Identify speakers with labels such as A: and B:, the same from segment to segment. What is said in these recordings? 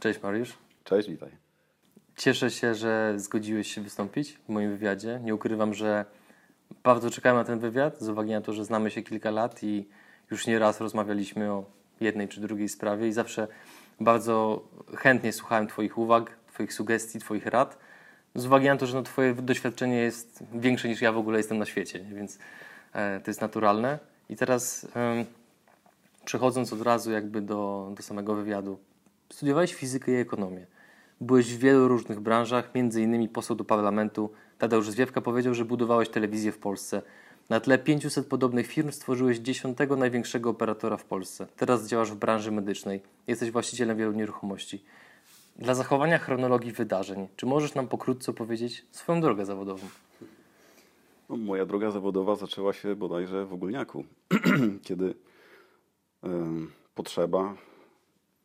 A: Cześć Mariusz.
B: Cześć, witaj.
A: Cieszę się, że zgodziłeś się wystąpić w moim wywiadzie. Nie ukrywam, że bardzo czekałem na ten wywiad z uwagi na to, że znamy się kilka lat i już nie raz rozmawialiśmy o jednej czy drugiej sprawie i zawsze bardzo chętnie słuchałem Twoich uwag, Twoich sugestii, Twoich rad. Z uwagi na to, że no, Twoje doświadczenie jest większe niż ja w ogóle jestem na świecie, nie? więc e, to jest naturalne. I teraz e, przechodząc od razu jakby do, do samego wywiadu. Studiowałeś fizykę i ekonomię. Byłeś w wielu różnych branżach, między innymi poseł do parlamentu. Tadeusz Zwiewka powiedział, że budowałeś telewizję w Polsce. Na tle 500 podobnych firm stworzyłeś dziesiątego największego operatora w Polsce. Teraz działasz w branży medycznej. Jesteś właścicielem wielu nieruchomości. Dla zachowania chronologii wydarzeń, czy możesz nam pokrótce opowiedzieć swoją drogę zawodową?
B: No, moja droga zawodowa zaczęła się bodajże w Ogólniaku, kiedy em, potrzeba,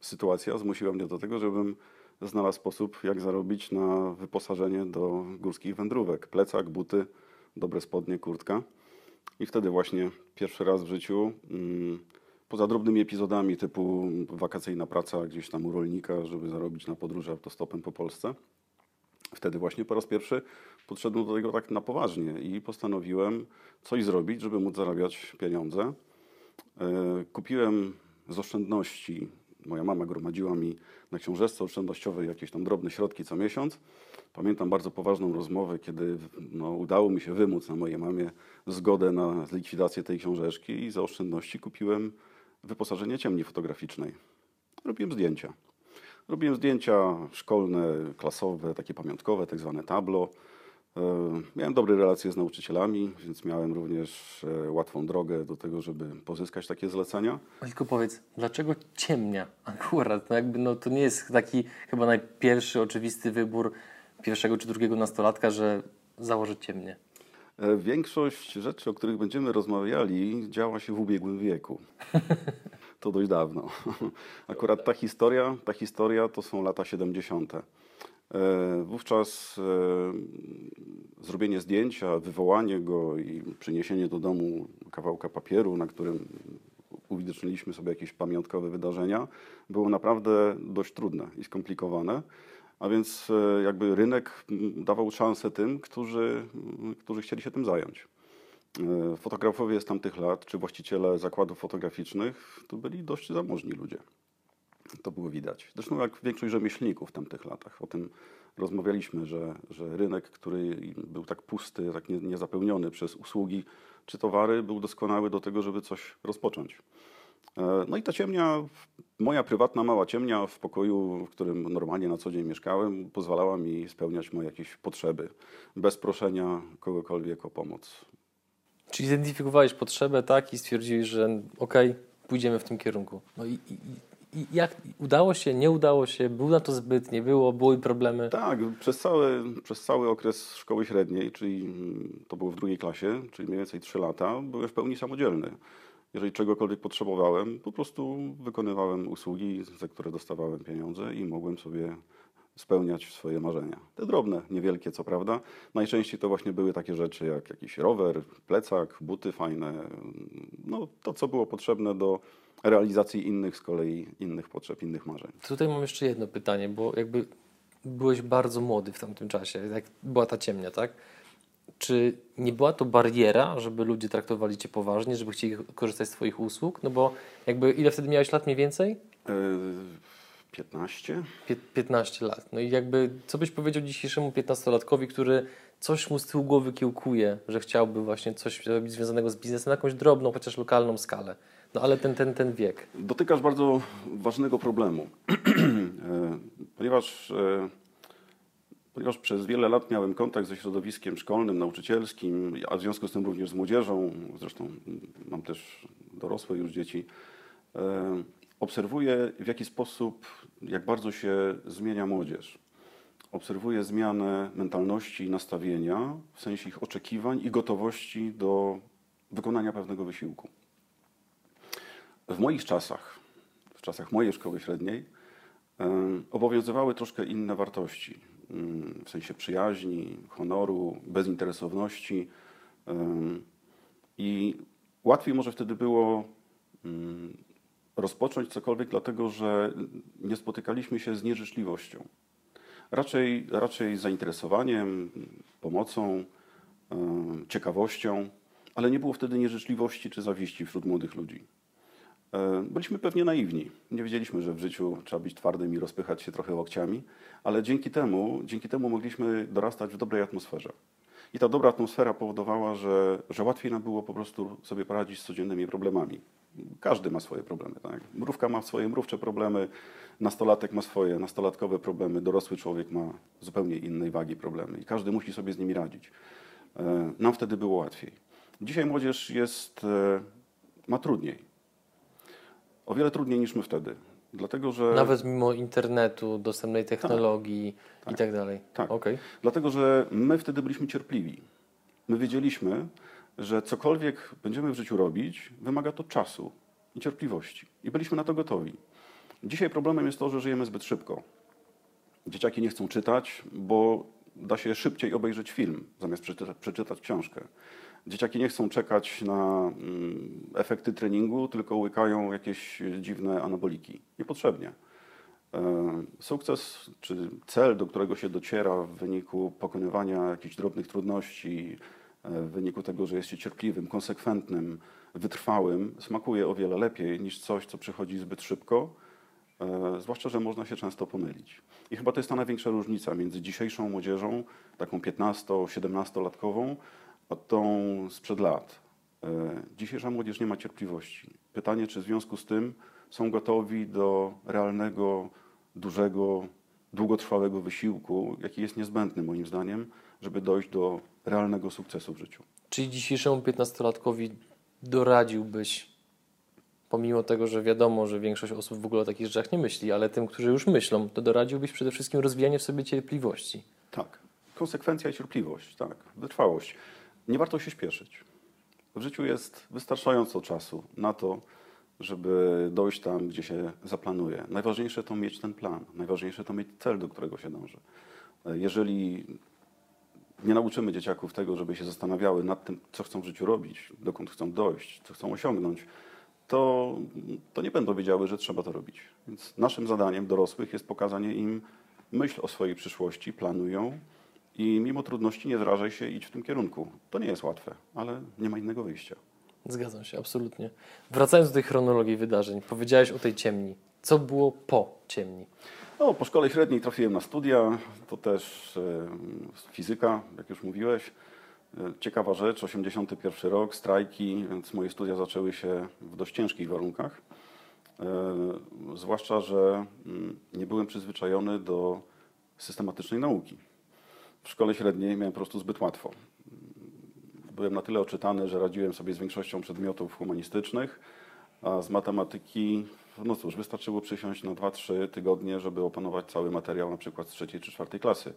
B: sytuacja zmusiła mnie do tego, żebym znalazł sposób, jak zarobić na wyposażenie do górskich wędrówek. Plecak, buty, dobre spodnie, kurtka. I wtedy właśnie pierwszy raz w życiu, mm, poza drobnymi epizodami typu wakacyjna praca gdzieś tam u rolnika, żeby zarobić na podróży autostopem po Polsce, wtedy właśnie po raz pierwszy podszedłem do tego tak na poważnie i postanowiłem coś zrobić, żeby móc zarabiać pieniądze. E, Kupiłem z oszczędności, moja mama gromadziła mi na książeczce oszczędnościowej jakieś tam drobne środki co miesiąc. Pamiętam bardzo poważną rozmowę, kiedy no, udało mi się wymóc na mojej mamie zgodę na likwidację tej książeczki i za oszczędności kupiłem wyposażenie ciemni fotograficznej. Robiłem zdjęcia. Robiłem zdjęcia szkolne, klasowe, takie pamiątkowe, tak zwane tablo. E, Miałem dobre relacje z nauczycielami, więc miałem również e, łatwą drogę do tego, żeby pozyskać takie zlecenia.
A: Tylko powiedz, dlaczego ciemnia akurat? No jakby no to nie jest taki chyba najpierwszy oczywisty wybór pierwszego czy drugiego nastolatka, że założyć ciemnię.
B: E, Większość rzeczy, o których będziemy rozmawiali, działa się w ubiegłym wieku. To dość dawno. Akurat ta historia, ta historia to są lata 70. E, Wówczas e, zrobienie zdjęcia, wywołanie go i przyniesienie do domu kawałka papieru, na którym uwidoczniliśmy sobie jakieś pamiątkowe wydarzenia, było naprawdę dość trudne i skomplikowane. A więc e, jakby rynek dawał szansę tym, którzy, którzy chcieli się tym zająć. Fotografowie z tamtych lat, czy właściciele zakładów fotograficznych, to byli dość zamożni ludzie. To było widać. Zresztą jak większość rzemieślników w tamtych latach. O tym rozmawialiśmy, że, że rynek, który był tak pusty, tak nie- niezapełniony przez usługi czy towary, był doskonały do tego, żeby coś rozpocząć. E, No i ta ciemnia, moja prywatna mała ciemnia w pokoju, w którym normalnie na co dzień mieszkałem, pozwalała mi spełniać moje jakieś potrzeby, bez proszenia kogokolwiek o pomoc.
A: Czyli zidentyfikowałeś potrzebę, tak, i stwierdziłeś, że okej, pójdziemy w tym kierunku. No i, i jak udało się, nie udało się, było na to zbyt, nie było, były problemy.
B: Tak, przez cały, przez cały okres szkoły średniej, czyli to było w drugiej klasie, czyli mniej więcej 3 lata, byłem w pełni samodzielny. Jeżeli czegokolwiek potrzebowałem, po prostu wykonywałem usługi, za które dostawałem pieniądze i mogłem sobie spełniać swoje marzenia. Te drobne, niewielkie, co prawda. Najczęściej to właśnie były takie rzeczy jak jakiś rower, plecak, buty fajne. No, to, co było potrzebne do realizacji innych z kolei, innych potrzeb, innych marzeń.
A: Tutaj mam jeszcze jedno pytanie, bo jakby byłeś bardzo młody w tamtym czasie, jak była ta ciemnia, tak? Czy nie była to bariera, żeby ludzie traktowali cię poważnie, żeby chcieli korzystać z twoich usług? No bo jakby ile wtedy miałeś lat mniej więcej?
B: Yy, 15?
A: Pię- 15 lat. No i jakby, co byś powiedział dzisiejszemu 15-latkowi, który coś mu z tyłu głowy kiełkuje, że chciałby właśnie coś robić związanego z biznesem na jakąś drobną, chociaż lokalną skalę. No ale ten, ten, ten wiek.
B: Dotykasz bardzo ważnego problemu, E, ponieważ, e, ponieważ przez wiele lat miałem kontakt ze środowiskiem szkolnym, nauczycielskim, a w związku z tym również z młodzieżą, zresztą mam też dorosłe już dzieci, e, obserwuję w jaki sposób, jak bardzo się zmienia młodzież. Obserwuję zmianę mentalności i nastawienia, w sensie ich oczekiwań i gotowości do wykonania pewnego wysiłku. W moich czasach, w czasach mojej szkoły średniej, obowiązywały troszkę inne wartości, w sensie przyjaźni, honoru, bezinteresowności. I łatwiej może wtedy było rozpocząć cokolwiek, dlatego że nie spotykaliśmy się z nieżyczliwością. Raczej, raczej zainteresowaniem, pomocą, e, ciekawością, ale nie było wtedy nieżyczliwości czy zawiści wśród młodych ludzi. E, Byliśmy pewnie naiwni. Nie wiedzieliśmy, że w życiu trzeba być twardym i rozpychać się trochę łokciami, ale dzięki temu, dzięki temu mogliśmy dorastać w dobrej atmosferze. I ta dobra atmosfera powodowała, że, że łatwiej nam było po prostu sobie poradzić z codziennymi problemami. Każdy ma swoje problemy. Tak? Mrówka ma swoje mrówcze problemy, nastolatek ma swoje nastolatkowe problemy, dorosły człowiek ma zupełnie innej wagi problemy i każdy musi sobie z nimi radzić. E, Nam wtedy było łatwiej. Dzisiaj młodzież jest, e, ma trudniej. O wiele trudniej niż my wtedy. Dlatego, że,
A: Nawet mimo internetu, dostępnej technologii
B: Tak.
A: i tak dalej.
B: Tak.
A: Okej.
B: dlatego, że my wtedy byliśmy cierpliwi. My wiedzieliśmy, że cokolwiek będziemy w życiu robić, wymaga to czasu i cierpliwości. I byliśmy na to gotowi. Dzisiaj problemem jest to, że żyjemy zbyt szybko. Dzieciaki nie chcą czytać, bo da się szybciej obejrzeć film, zamiast przeczytać, przeczytać książkę. Dzieciaki nie chcą czekać na mm, efekty treningu, tylko łykają jakieś dziwne anaboliki. Niepotrzebnie. E, Sukces czy cel, do którego się dociera w wyniku pokonywania jakichś drobnych trudności, w wyniku tego, że jest się cierpliwym, konsekwentnym, wytrwałym, smakuje o wiele lepiej niż coś, co przychodzi zbyt szybko, e, zwłaszcza, że można się często pomylić. I chyba to jest ta największa różnica między dzisiejszą młodzieżą, taką 15-17-latkową, a tą sprzed lat. E, Dzisiejsza młodzież nie ma cierpliwości. Pytanie, czy w związku z tym są gotowi do realnego, dużego, długotrwałego wysiłku, jaki jest niezbędny moim zdaniem, żeby dojść do realnego sukcesu w życiu.
A: Czyli dzisiejszemu 15-latkowi doradziłbyś, pomimo tego, że wiadomo, że większość osób w ogóle o takich rzeczach nie myśli, ale tym, którzy już myślą, to doradziłbyś przede wszystkim rozwijanie w sobie cierpliwości.
B: Tak. Konsekwencja i cierpliwość, tak. Wytrwałość. Nie warto się śpieszyć. W życiu jest wystarczająco czasu na to, żeby dojść tam, gdzie się zaplanuje. Najważniejsze to mieć ten plan. Najważniejsze to mieć cel, do którego się dąży. Jeżeli nie nauczymy dzieciaków tego, żeby się zastanawiały nad tym, co chcą w życiu robić, dokąd chcą dojść, co chcą osiągnąć, to, to nie będą wiedziały, że trzeba to robić. Więc naszym zadaniem dorosłych jest pokazanie im myśl o swojej przyszłości, planuj ją i mimo trudności nie zrażaj się, idź w tym kierunku. To nie jest łatwe, ale nie ma innego wyjścia.
A: Zgadzam się, absolutnie. Wracając do tej chronologii wydarzeń, powiedziałeś o tej ciemni. Co było po ciemni?
B: No, po szkole średniej trafiłem na studia, to też e, fizyka, jak już mówiłeś. E, Ciekawa rzecz, 81 rok, strajki, więc moje studia zaczęły się w dość ciężkich warunkach. E, zwłaszcza, że mm, nie byłem przyzwyczajony do systematycznej nauki. W szkole średniej miałem po prostu zbyt łatwo. Byłem na tyle oczytany, że radziłem sobie z większością przedmiotów humanistycznych, a z matematyki, no cóż, wystarczyło przysiąść na 2-3 tygodnie, żeby opanować cały materiał, na przykład z trzeciej czy czwartej klasy.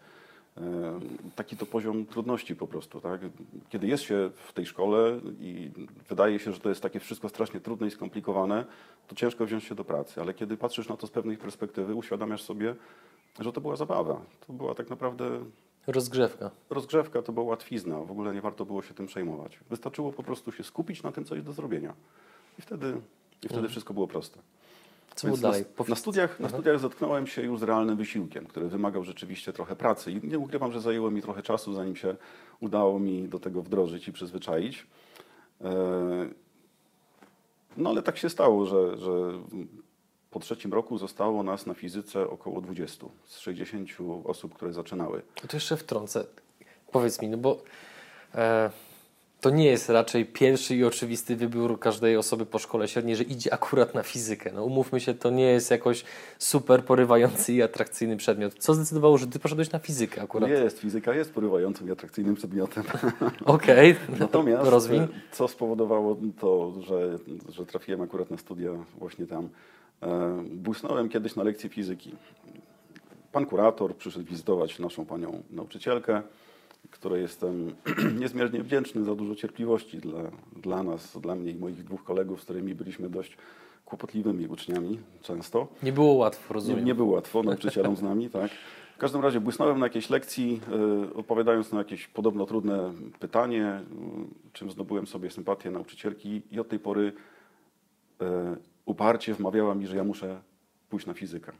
B: E, Taki to poziom trudności po prostu, tak? Kiedy jest się w tej szkole i wydaje się, że to jest takie wszystko strasznie trudne i skomplikowane, to ciężko wziąć się do pracy, ale kiedy patrzysz na to z pewnej perspektywy, uświadamiasz sobie, że to była zabawa. To była tak naprawdę
A: Rozgrzewka.
B: rozgrzewka, to była łatwizna. W ogóle nie warto było się tym przejmować. Wystarczyło po prostu się skupić na tym, co jest do zrobienia. I wtedy, i wtedy wszystko było proste.
A: Co
B: Więc
A: dalej?
B: Na, na, studiach, na studiach zetknąłem się już z realnym wysiłkiem, który wymagał rzeczywiście trochę pracy. I nie ukrywam, że zajęło mi trochę czasu, zanim się udało mi do tego wdrożyć i przyzwyczaić. E, No ale tak się stało, że, że po trzecim roku zostało nas na fizyce około 20 z 60 osób, które zaczynały.
A: To jeszcze wtrącę. Powiedz mi, no bo e, to nie jest raczej pierwszy i oczywisty wybór każdej osoby po szkole średniej, że idzie akurat na fizykę. No umówmy się, to nie jest jakoś super porywający i atrakcyjny przedmiot. Co zdecydowało, że ty poszedłeś na fizykę akurat?
B: Jest, fizyka jest porywającym i atrakcyjnym przedmiotem.
A: Okej,
B: Natomiast
A: rozwiń.
B: e, co spowodowało to, że, że trafiłem akurat na studia właśnie tam. E, Błysnąłem kiedyś na lekcji fizyki. Pan kurator przyszedł wizytować naszą panią nauczycielkę, której jestem niezmiernie wdzięczny za dużo cierpliwości dla, dla nas, dla mnie i moich dwóch kolegów, z którymi byliśmy dość kłopotliwymi uczniami często.
A: Nie było łatwo,
B: Nie,
A: rozumiem.
B: nie było łatwo nauczycielom z nami, tak. W każdym razie błysnąłem na jakiejś lekcji, y, odpowiadając na jakieś podobno trudne pytanie, y, czym zdobyłem sobie sympatię nauczycielki i od tej pory y, uparcie wmawiała mi, że ja muszę pójść na fizykę.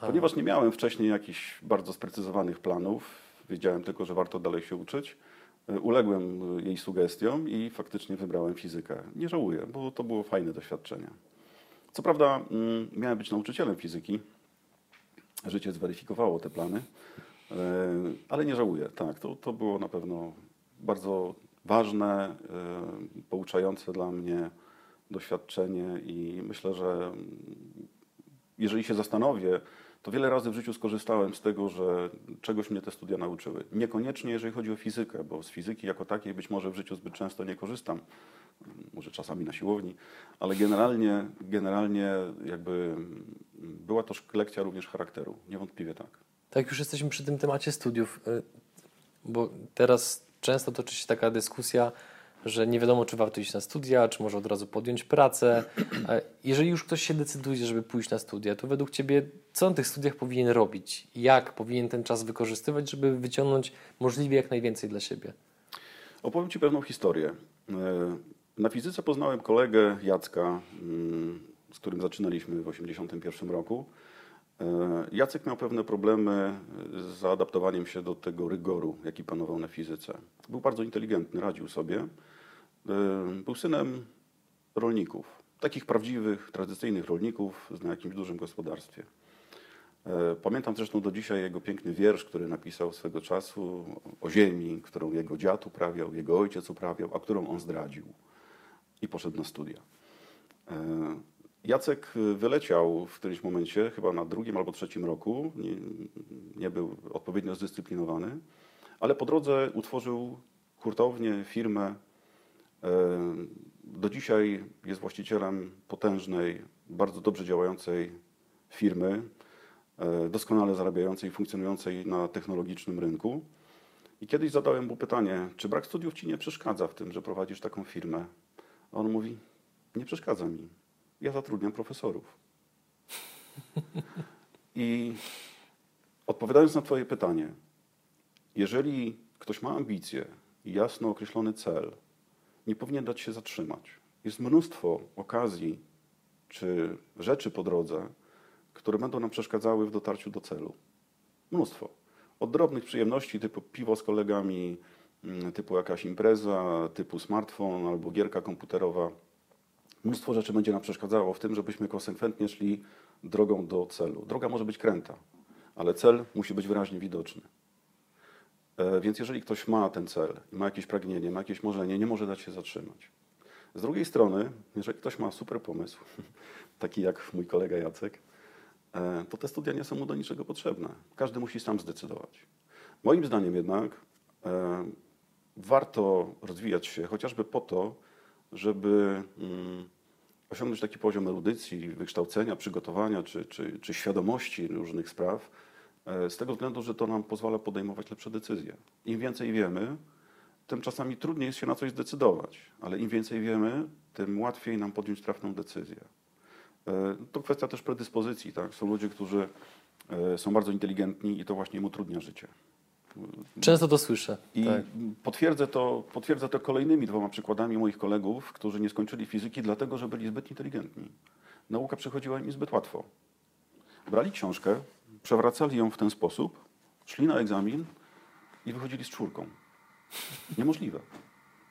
B: Ponieważ nie miałem wcześniej jakichś bardzo sprecyzowanych planów, wiedziałem tylko, że warto dalej się uczyć, uległem jej sugestiom i faktycznie wybrałem fizykę. Nie żałuję, bo to było fajne doświadczenie. Co prawda mm, miałem być nauczycielem fizyki, życie zweryfikowało te plany, y, ale nie żałuję. Tak, to, to było na pewno bardzo ważne, y, pouczające dla mnie doświadczenie i myślę, że mm, jeżeli się zastanowię, to wiele razy w życiu skorzystałem z tego, że czegoś mnie te studia nauczyły. Niekoniecznie jeżeli chodzi o fizykę, bo z fizyki jako takiej być może w życiu zbyt często nie korzystam, może czasami na siłowni, ale generalnie, generalnie jakby była to lekcja również charakteru, niewątpliwie tak.
A: Tak, już jesteśmy przy tym temacie studiów, y, bo teraz często toczy się taka dyskusja, że nie wiadomo, czy warto iść na studia, czy może od razu podjąć pracę. Jeżeli już ktoś się decyduje, żeby pójść na studia, to według Ciebie co on w tych studiach powinien robić? Jak powinien ten czas wykorzystywać, żeby wyciągnąć możliwie jak najwięcej dla siebie?
B: Opowiem Ci pewną historię. E, na fizyce poznałem kolegę Jacka, mm, z którym zaczynaliśmy w 1981 roku. E, Jacek miał pewne problemy z zaadaptowaniem się do tego rygoru, jaki panował na fizyce. Był bardzo inteligentny, radził sobie. Był synem rolników, takich prawdziwych, tradycyjnych rolników na jakimś dużym gospodarstwie. E, pamiętam zresztą do dzisiaj jego piękny wiersz, który napisał swego czasu o ziemi, którą jego dziad uprawiał, jego ojciec uprawiał, a którą on zdradził i poszedł na studia. E, Jacek wyleciał w którymś momencie, chyba na drugim albo trzecim roku, nie, nie był odpowiednio zdyscyplinowany, ale po drodze utworzył hurtownię, firmę, do dzisiaj jest właścicielem potężnej, bardzo dobrze działającej firmy, e, doskonale zarabiającej, funkcjonującej na technologicznym rynku. I kiedyś zadałem mu pytanie, czy brak studiów ci nie przeszkadza w tym, że prowadzisz taką firmę? A on mówi, nie przeszkadza mi. Ja zatrudniam profesorów. I odpowiadając na Twoje pytanie, jeżeli ktoś ma ambicje i jasno określony cel, nie powinien dać się zatrzymać. Jest mnóstwo okazji czy rzeczy po drodze, które będą nam przeszkadzały w dotarciu do celu. Mnóstwo. Od drobnych przyjemności typu piwo z kolegami, mm, typu jakaś impreza, typu smartfon albo gierka komputerowa. Mnóstwo rzeczy będzie nam przeszkadzało w tym, żebyśmy konsekwentnie szli drogą do celu. Droga może być kręta, ale cel musi być wyraźnie widoczny. E, więc jeżeli ktoś ma ten cel, ma jakieś pragnienie, ma jakieś marzenie, nie może dać się zatrzymać. Z drugiej strony, jeżeli ktoś ma super pomysł, taki jak mój kolega Jacek, e, to te studia nie są mu do niczego potrzebne. Każdy musi sam zdecydować. Moim zdaniem jednak e, warto rozwijać się chociażby po to, żeby mm, osiągnąć taki poziom erudycji, wykształcenia, przygotowania czy, czy, czy świadomości różnych spraw, z tego względu, że to nam pozwala podejmować lepsze decyzje. Im więcej wiemy, tym czasami trudniej jest się na coś zdecydować, ale im więcej wiemy, tym łatwiej nam podjąć trafną decyzję. E, to kwestia też predyspozycji. Tak? Są ludzie, którzy e, są bardzo inteligentni i to właśnie im utrudnia życie.
A: Często to słyszę.
B: I tak. potwierdzę, to, potwierdzę to kolejnymi dwoma przykładami moich kolegów, którzy nie skończyli fizyki, dlatego że byli zbyt inteligentni. Nauka przychodziła im zbyt łatwo. Brali książkę, przewracali ją w ten sposób, szli na egzamin i wychodzili z czwórką. Niemożliwe.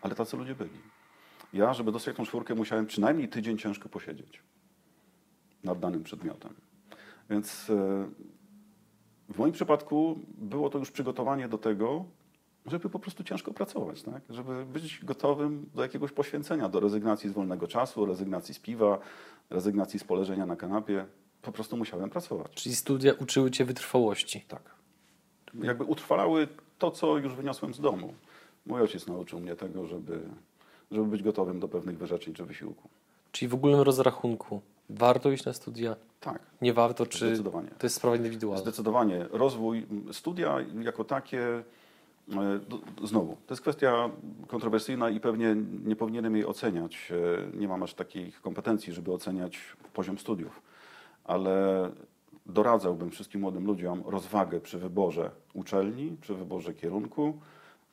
B: Ale tacy ludzie byli. Ja, żeby dostać tą czwórkę, musiałem przynajmniej tydzień ciężko posiedzieć nad danym przedmiotem. Więc e, w moim przypadku było to już przygotowanie do tego, żeby po prostu ciężko pracować, tak? żeby być gotowym do jakiegoś poświęcenia, do rezygnacji z wolnego czasu, rezygnacji z piwa, rezygnacji z poleżenia na kanapie po prostu musiałem pracować.
A: Czyli studia uczyły cię wytrwałości.
B: Tak. Jakby utrwalały to, co już wyniosłem z domu. Mój ojciec nauczył mnie tego, żeby, żeby być gotowym do pewnych wyrzeczeń czy wysiłku.
A: Czyli w ogólnym rozrachunku warto iść na studia?
B: Tak.
A: Nie warto, czy
B: Zdecydowanie.
A: to jest sprawa indywidualna?
B: Zdecydowanie. Rozwój, studia jako takie, e, znowu, to jest kwestia kontrowersyjna i pewnie nie powinienem jej oceniać. E, nie mam aż takich kompetencji, żeby oceniać poziom studiów ale doradzałbym wszystkim młodym ludziom rozwagę przy wyborze uczelni, przy wyborze kierunku,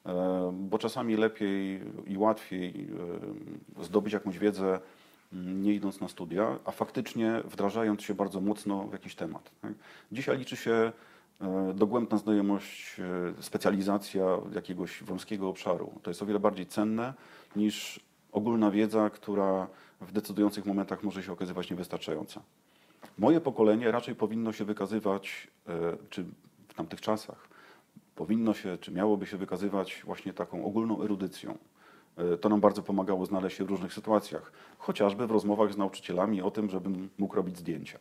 B: e, bo czasami lepiej i łatwiej e, zdobyć jakąś wiedzę mm, nie idąc na studia, a faktycznie wdrażając się bardzo mocno w jakiś temat. Tak? Dzisiaj liczy się e, dogłębna znajomość, specjalizacja jakiegoś wąskiego obszaru. To jest o wiele bardziej cenne niż ogólna wiedza, która w decydujących momentach może się okazywać niewystarczająca. Moje pokolenie raczej powinno się wykazywać, e, czy w tamtych czasach, powinno się, czy miałoby się wykazywać właśnie taką ogólną erudycją. E, To nam bardzo pomagało znaleźć się w różnych sytuacjach, chociażby w rozmowach z nauczycielami o tym, żebym mógł robić zdjęcia.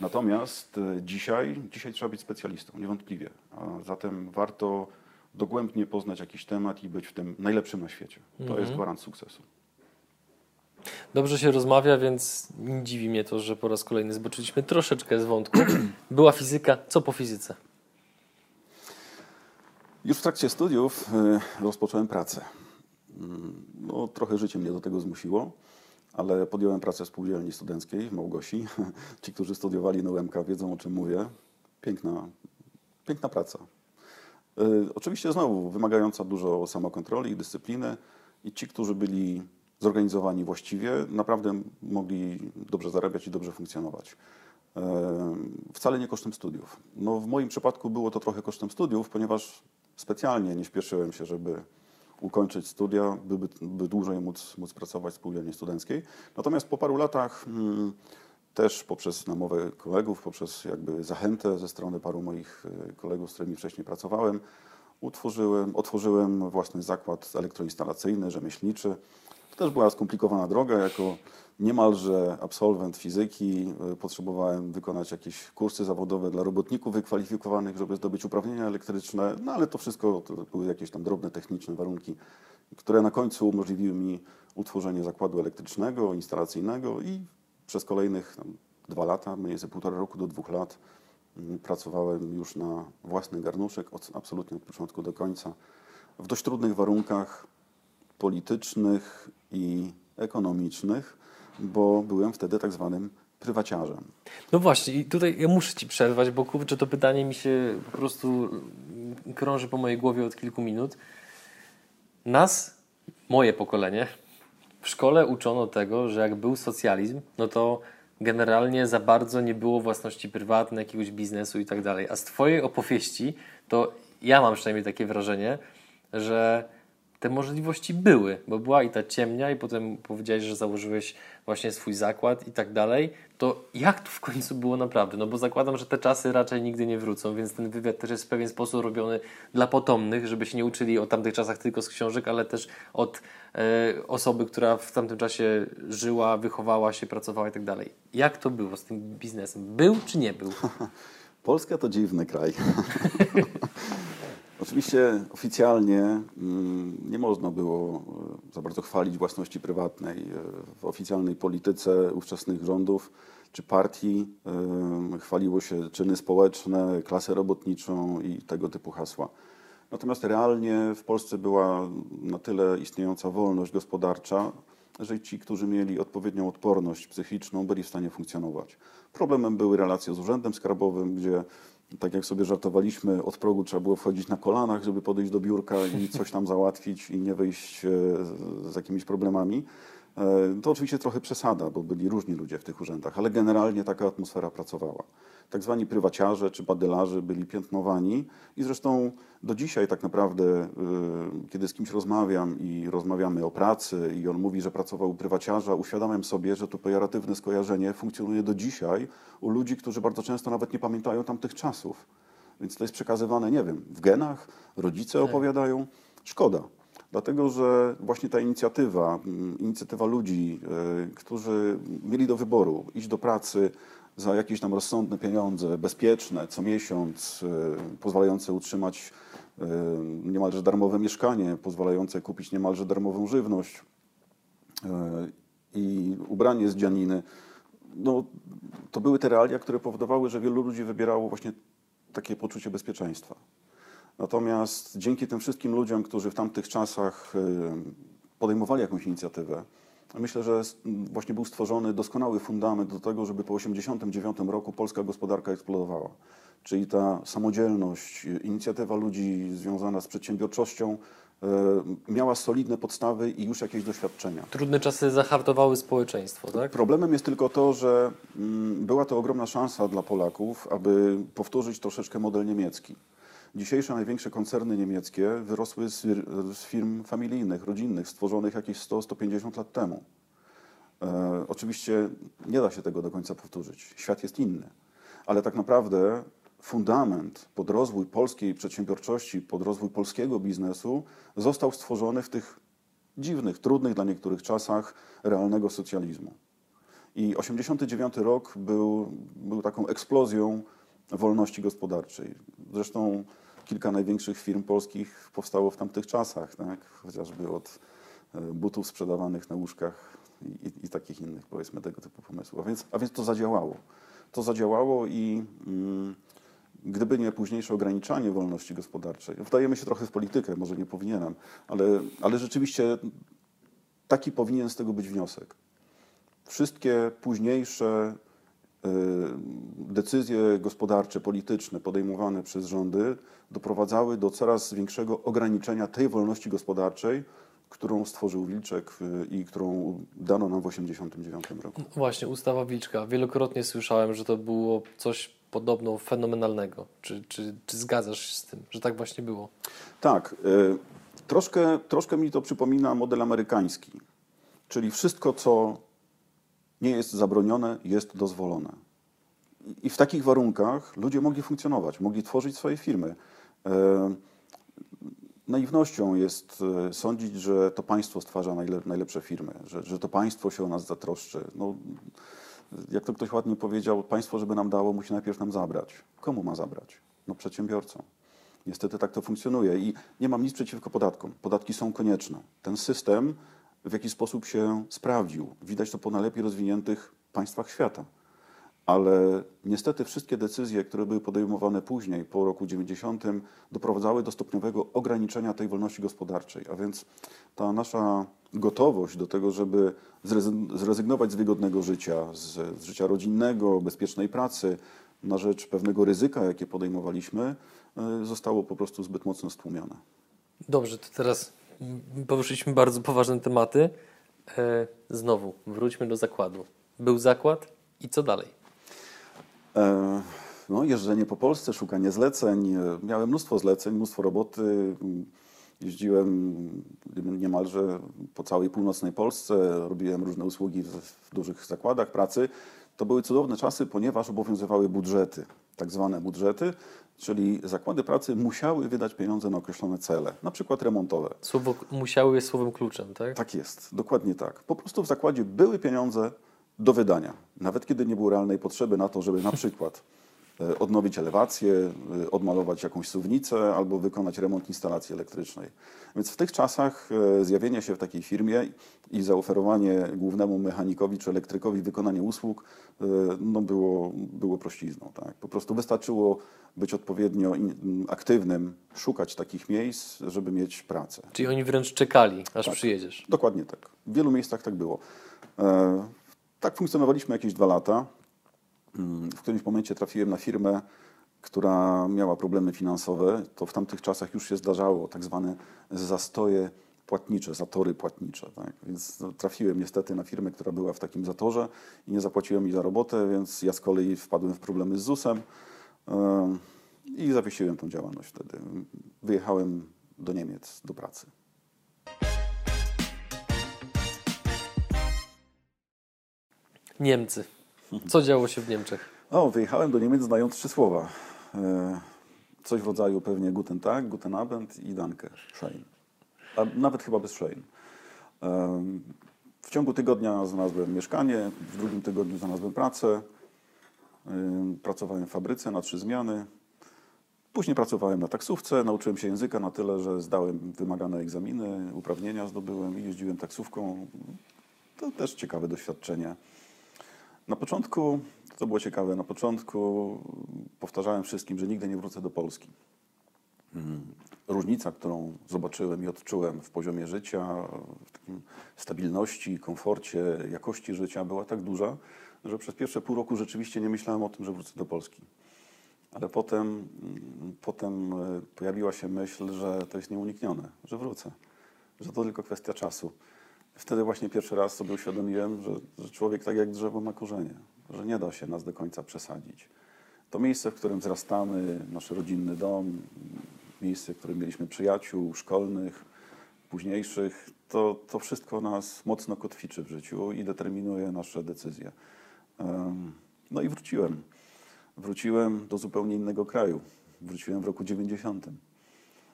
B: Natomiast e, dzisiaj, dzisiaj trzeba być specjalistą, niewątpliwie. A zatem warto dogłębnie poznać jakiś temat i być w tym najlepszym na świecie. To jest gwarant sukcesu.
A: Dobrze się rozmawia, więc nie dziwi mnie to, że po raz kolejny zboczyliśmy troszeczkę z wątku. Była fizyka, co po fizyce?
B: Już w trakcie studiów y, rozpocząłem pracę. Mm, No, trochę życie mnie do tego zmusiło, ale podjąłem pracę w spółdzielni studenckiej w Małgosi. Ci, którzy studiowali na UMK wiedzą o czym mówię. Piękna, piękna praca. Y, Oczywiście znowu wymagająca dużo samokontroli i dyscypliny i ci, którzy byli zorganizowani właściwie, naprawdę mogli dobrze zarabiać i dobrze funkcjonować. E, Wcale nie kosztem studiów. No, w moim przypadku było to trochę kosztem studiów, ponieważ specjalnie nie śpieszyłem się, żeby ukończyć studia, by, by, by dłużej móc, móc pracować w spółdzielni studenckiej. Natomiast po paru latach mm, też poprzez namowę kolegów, poprzez jakby zachętę ze strony paru moich e, kolegów, z którymi wcześniej pracowałem, utworzyłem, otworzyłem własny zakład elektroinstalacyjny, rzemieślniczy. Też była skomplikowana droga. Jako niemalże absolwent fizyki y, potrzebowałem wykonać jakieś kursy zawodowe dla robotników wykwalifikowanych, żeby zdobyć uprawnienia elektryczne, no ale to wszystko to były jakieś tam drobne techniczne warunki, które na końcu umożliwiły mi utworzenie zakładu elektrycznego, instalacyjnego i przez kolejnych tam, dwa lata, mniej więcej półtora roku do dwóch lat mm, pracowałem już na własny garnuszek, od, absolutnie od początku do końca, w dość trudnych warunkach politycznych i ekonomicznych, bo byłem wtedy tak zwanym prywaciarzem.
A: No właśnie, i tutaj ja muszę Ci przerwać, bo kurczę, to pytanie mi się po prostu krąży po mojej głowie od kilku minut. Nas, moje pokolenie, w szkole uczono tego, że jak był socjalizm, no to generalnie za bardzo nie było własności prywatnej, jakiegoś biznesu i tak dalej. A z Twojej opowieści, to ja mam przynajmniej takie wrażenie, że te możliwości były, bo była i ta ciemnia, i potem powiedziałeś, że założyłeś właśnie swój zakład i tak dalej. To jak to w końcu było naprawdę? No bo zakładam, że te czasy raczej nigdy nie wrócą, więc ten wywiad też jest w pewien sposób robiony dla potomnych, żeby się nie uczyli o tamtych czasach tylko z książek, ale też od e, osoby, która w tamtym czasie żyła, wychowała się, pracowała i tak dalej. Jak to było z tym biznesem? Był czy nie był?
B: Polska to dziwny kraj. Oczywiście oficjalnie mm, nie można było e, za bardzo chwalić własności prywatnej. E, W oficjalnej polityce ówczesnych rządów czy partii e, chwaliło się czyny społeczne, klasę robotniczą i tego typu hasła. Natomiast realnie w Polsce była na tyle istniejąca wolność gospodarcza, że ci, którzy mieli odpowiednią odporność psychiczną, byli w stanie funkcjonować. Problemem były relacje z Urzędem Skarbowym, gdzie tak jak sobie żartowaliśmy, od progu trzeba było wchodzić na kolanach, żeby podejść do biurka i coś tam załatwić i nie wyjść e, z- z jakimiś problemami. E, To oczywiście trochę przesada, bo byli różni ludzie w tych urzędach, ale generalnie taka atmosfera pracowała. Tak zwani prywaciarze czy badylarze byli piętnowani i zresztą do dzisiaj tak naprawdę, e, kiedy z kimś rozmawiam i rozmawiamy o pracy i on mówi, że pracował u prywaciarza, uświadamiam sobie, że to pejoratywne skojarzenie funkcjonuje do dzisiaj u ludzi, którzy bardzo często nawet nie pamiętają tamtych czasów. Więc to jest przekazywane, nie wiem, w genach, rodzice opowiadają. Szkoda. Dlatego, że właśnie ta inicjatywa, mm, inicjatywa ludzi, y, którzy mieli do wyboru iść do pracy za jakieś tam rozsądne pieniądze, bezpieczne, co miesiąc, y, pozwalające utrzymać y, niemalże darmowe mieszkanie, pozwalające kupić niemalże darmową żywność i ubranie z dzianiny. No, to były te realia, które powodowały, że wielu ludzi wybierało właśnie takie poczucie bezpieczeństwa. Natomiast dzięki tym wszystkim ludziom, którzy w tamtych czasach y, podejmowali jakąś inicjatywę, myślę, że właśnie był stworzony doskonały fundament do tego, żeby po 1989 roku polska gospodarka eksplodowała. czyli ta samodzielność, inicjatywa ludzi związana z przedsiębiorczością e, miała solidne podstawy i już jakieś doświadczenia.
A: Trudne czasy zahartowały społeczeństwo, tak?
B: Problemem jest tylko to, że mm, była to ogromna szansa dla Polaków, aby powtórzyć troszeczkę model niemiecki. Dzisiejsze największe koncerny niemieckie wyrosły z, z firm familijnych, rodzinnych, stworzonych jakieś 100-150 lat temu. E, oczywiście nie da się tego do końca powtórzyć. Świat jest inny. Ale tak naprawdę fundament pod rozwój polskiej przedsiębiorczości, pod rozwój polskiego biznesu został stworzony w tych dziwnych, trudnych dla niektórych czasach realnego socjalizmu. I 89 rok był, był taką eksplozją wolności gospodarczej. Zresztą kilka największych firm polskich powstało w tamtych czasach, tak? chociażby od e, butów sprzedawanych na łóżkach i, i, takich innych, powiedzmy, tego typu pomysłów. A więc, a więc to zadziałało. To zadziałało i mm, gdyby nie późniejsze ograniczanie wolności gospodarczej, wdajemy się trochę w politykę, może nie powinienem, ale, ale rzeczywiście taki powinien z tego być wniosek. Wszystkie późniejsze decyzje gospodarcze, polityczne podejmowane przez rządy doprowadzały do coraz większego ograniczenia tej wolności gospodarczej, którą stworzył Wilczek y, i którą dano nam w 1989 roku.
A: Właśnie, ustawa Wilczka. Wielokrotnie słyszałem, że to było coś podobno fenomenalnego. Czy, czy, czy zgadzasz się z tym, że tak właśnie było?
B: Tak, y, troszkę, troszkę mi to przypomina model amerykański, czyli wszystko, co nie jest zabronione, jest dozwolone. I- w takich warunkach ludzie mogli funkcjonować, mogli tworzyć swoje firmy. E, Naiwnością jest e, sądzić, że to państwo stwarza najle, najlepsze firmy, że, że to państwo się o nas zatroszczy. No, jak to ktoś ładnie powiedział, państwo, żeby nam dało, musi najpierw nam zabrać. Komu ma zabrać? No przedsiębiorcom. Niestety tak to funkcjonuje i nie mam nic przeciwko podatkom. Podatki są konieczne. Ten system w jakiś sposób się sprawdził. Widać to po najlepiej rozwiniętych państwach świata. Ale niestety wszystkie decyzje, które były podejmowane później, po roku 90, doprowadzały do stopniowego ograniczenia tej wolności gospodarczej. A więc ta nasza gotowość do tego, żeby zrezy- zrezygnować z wygodnego życia, z, z życia rodzinnego, bezpiecznej pracy, na rzecz pewnego ryzyka, jakie podejmowaliśmy, y, zostało po prostu zbyt mocno stłumione.
A: Dobrze, to teraz poruszyliśmy bardzo poważne tematy. E, znowu, wróćmy do zakładu. Był zakład i co dalej?
B: E, No, jeżdżenie po Polsce, szukanie zleceń. E, Miałem mnóstwo zleceń, mnóstwo roboty. Jeździłem niemalże po całej północnej Polsce, robiłem różne usługi w dużych zakładach pracy. To były cudowne czasy, ponieważ obowiązywały budżety, tak zwane budżety, czyli zakłady pracy musiały wydać pieniądze na określone cele, na przykład remontowe.
A: Słowo musiały jest słowem kluczem, tak?
B: Tak jest, dokładnie tak. Po prostu w zakładzie były pieniądze do wydania, nawet kiedy nie było realnej potrzeby na to, żeby na przykład odnowić elewację, e, odmalować jakąś suwnicę albo wykonać remont instalacji elektrycznej. Więc w tych czasach e, zjawienie się w takiej firmie i zaoferowanie głównemu mechanikowi czy elektrykowi wykonania usług e, no było, było prościzną. Tak? Po prostu wystarczyło być odpowiednio aktywnym, szukać takich miejsc, żeby mieć pracę.
A: Czyli oni wręcz czekali, aż
B: Tak.
A: przyjedziesz.
B: Dokładnie tak. W wielu miejscach tak było. E, tak funkcjonowaliśmy jakieś dwa lata. Mm, W którymś momencie trafiłem na firmę, która miała problemy finansowe. To w tamtych czasach już się zdarzało, tak zwane zastoje płatnicze, zatory płatnicze. Tak? Więc no, trafiłem niestety na firmę, która była w takim zatorze i nie zapłaciła mi za robotę, więc ja z kolei wpadłem w problemy z ZUS-em i zawiesiłem tą działalność wtedy. Wyjechałem do Niemiec do pracy.
A: Niemcy. Co działo się w Niemczech?
B: O, wyjechałem do Niemiec znając trzy słowa. E, coś w rodzaju pewnie Guten Tag, Guten Abend i Danke, Schön. A nawet chyba bez Schön. E, w ciągu tygodnia znalazłem mieszkanie, w drugim tygodniu znalazłem pracę. E, pracowałem w fabryce na trzy zmiany. Później pracowałem na taksówce, nauczyłem się języka na tyle, że zdałem wymagane egzaminy, uprawnienia zdobyłem i jeździłem taksówką. To też ciekawe doświadczenie. Na początku, to było ciekawe, na początku powtarzałem wszystkim, że nigdy nie wrócę do Polski. Mm, Różnica, którą zobaczyłem i odczułem w poziomie życia, w takim stabilności, komforcie, jakości życia była tak duża, że przez pierwsze pół roku rzeczywiście nie myślałem o tym, że wrócę do Polski. Ale potem, mm, potem e, pojawiła się myśl, że to jest nieuniknione, że wrócę, że to tylko kwestia czasu. Wtedy właśnie pierwszy raz sobie uświadomiłem, że, że człowiek tak jak drzewo ma korzenie, że nie da się nas do końca przesadzić. To miejsce, w którym wzrastamy, nasz rodzinny dom, miejsce, w którym mieliśmy przyjaciół szkolnych, późniejszych, to, to wszystko nas mocno kotwiczy w życiu i determinuje nasze decyzje. No i wróciłem. Wróciłem do zupełnie innego kraju. Wróciłem w roku 90.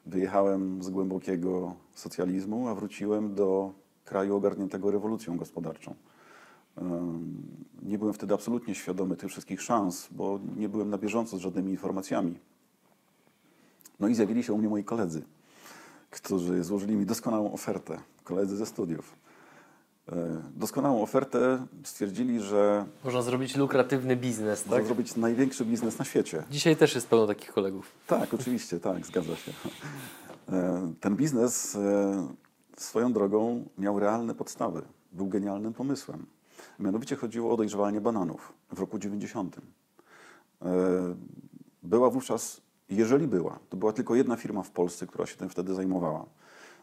B: Wyjechałem z głębokiego socjalizmu, a wróciłem do kraju ogarniętego rewolucją gospodarczą. Nie byłem wtedy absolutnie świadomy tych wszystkich szans, bo nie byłem na bieżąco z żadnymi informacjami. No i zjawili się u mnie moi koledzy, którzy złożyli mi doskonałą ofertę, koledzy ze studiów. E, Doskonałą ofertę stwierdzili, że
A: Można zrobić lukratywny biznes,
B: można
A: tak?
B: zrobić największy biznes na świecie.
A: Dzisiaj też jest pełno takich kolegów.
B: Tak, oczywiście, tak, zgadza się. E, Ten biznes e, swoją drogą miał realne podstawy. Był genialnym pomysłem. Mianowicie chodziło o dojrzewanie bananów w roku 90. E, Była wówczas, jeżeli była, to była tylko jedna firma w Polsce, która się tym wtedy zajmowała.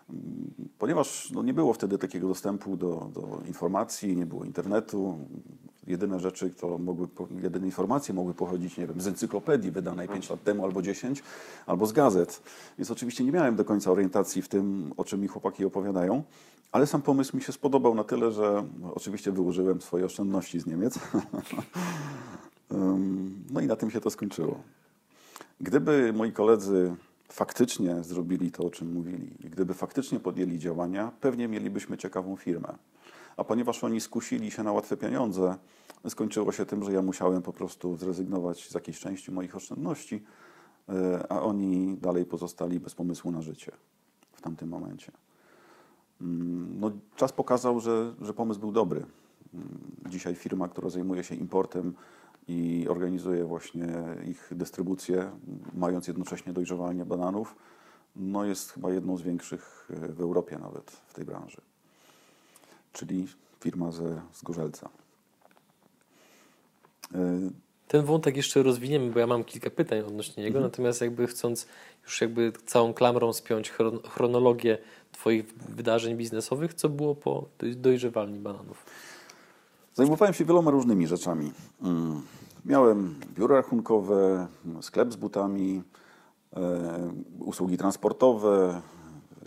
B: Mm, Ponieważ no, nie było wtedy takiego dostępu do, do informacji, nie było internetu, jedyne rzeczy, to mogły, jedyne informacje mogły pochodzić, nie wiem, z encyklopedii wydanej 5 lat temu albo 10, albo z gazet. Więc oczywiście nie miałem do końca orientacji w tym, o czym mi chłopaki opowiadają, ale sam pomysł mi się spodobał na tyle, że oczywiście wyłożyłem swoje oszczędności z Niemiec. Ym, no i na tym się to skończyło. Gdyby moi koledzy faktycznie zrobili to, o czym mówili, gdyby faktycznie podjęli działania, pewnie mielibyśmy ciekawą firmę. A ponieważ oni skusili się na łatwe pieniądze, skończyło się tym, że ja musiałem po prostu zrezygnować z jakiejś części moich oszczędności, e, a oni dalej pozostali bez pomysłu na życie w tamtym momencie. Mm, No, czas pokazał, że, że pomysł był dobry. Mm, Dzisiaj firma, która zajmuje się importem i organizuje właśnie ich dystrybucję, mając jednocześnie dojrzewanie bananów, no jest chyba jedną z większych e, w Europie nawet w tej branży. Czyli firma ze Zgorzelca. E,
A: Ten wątek jeszcze rozwiniemy, bo ja mam kilka pytań odnośnie niego, natomiast jakby chcąc już jakby całą klamrą spiąć chron- chronologię Twoich wydarzeń biznesowych, co było po doj- dojrzewalni bananów?
B: Zajmowałem się wieloma różnymi rzeczami. Mm, Miałem biuro rachunkowe, sklep z butami, e, usługi transportowe,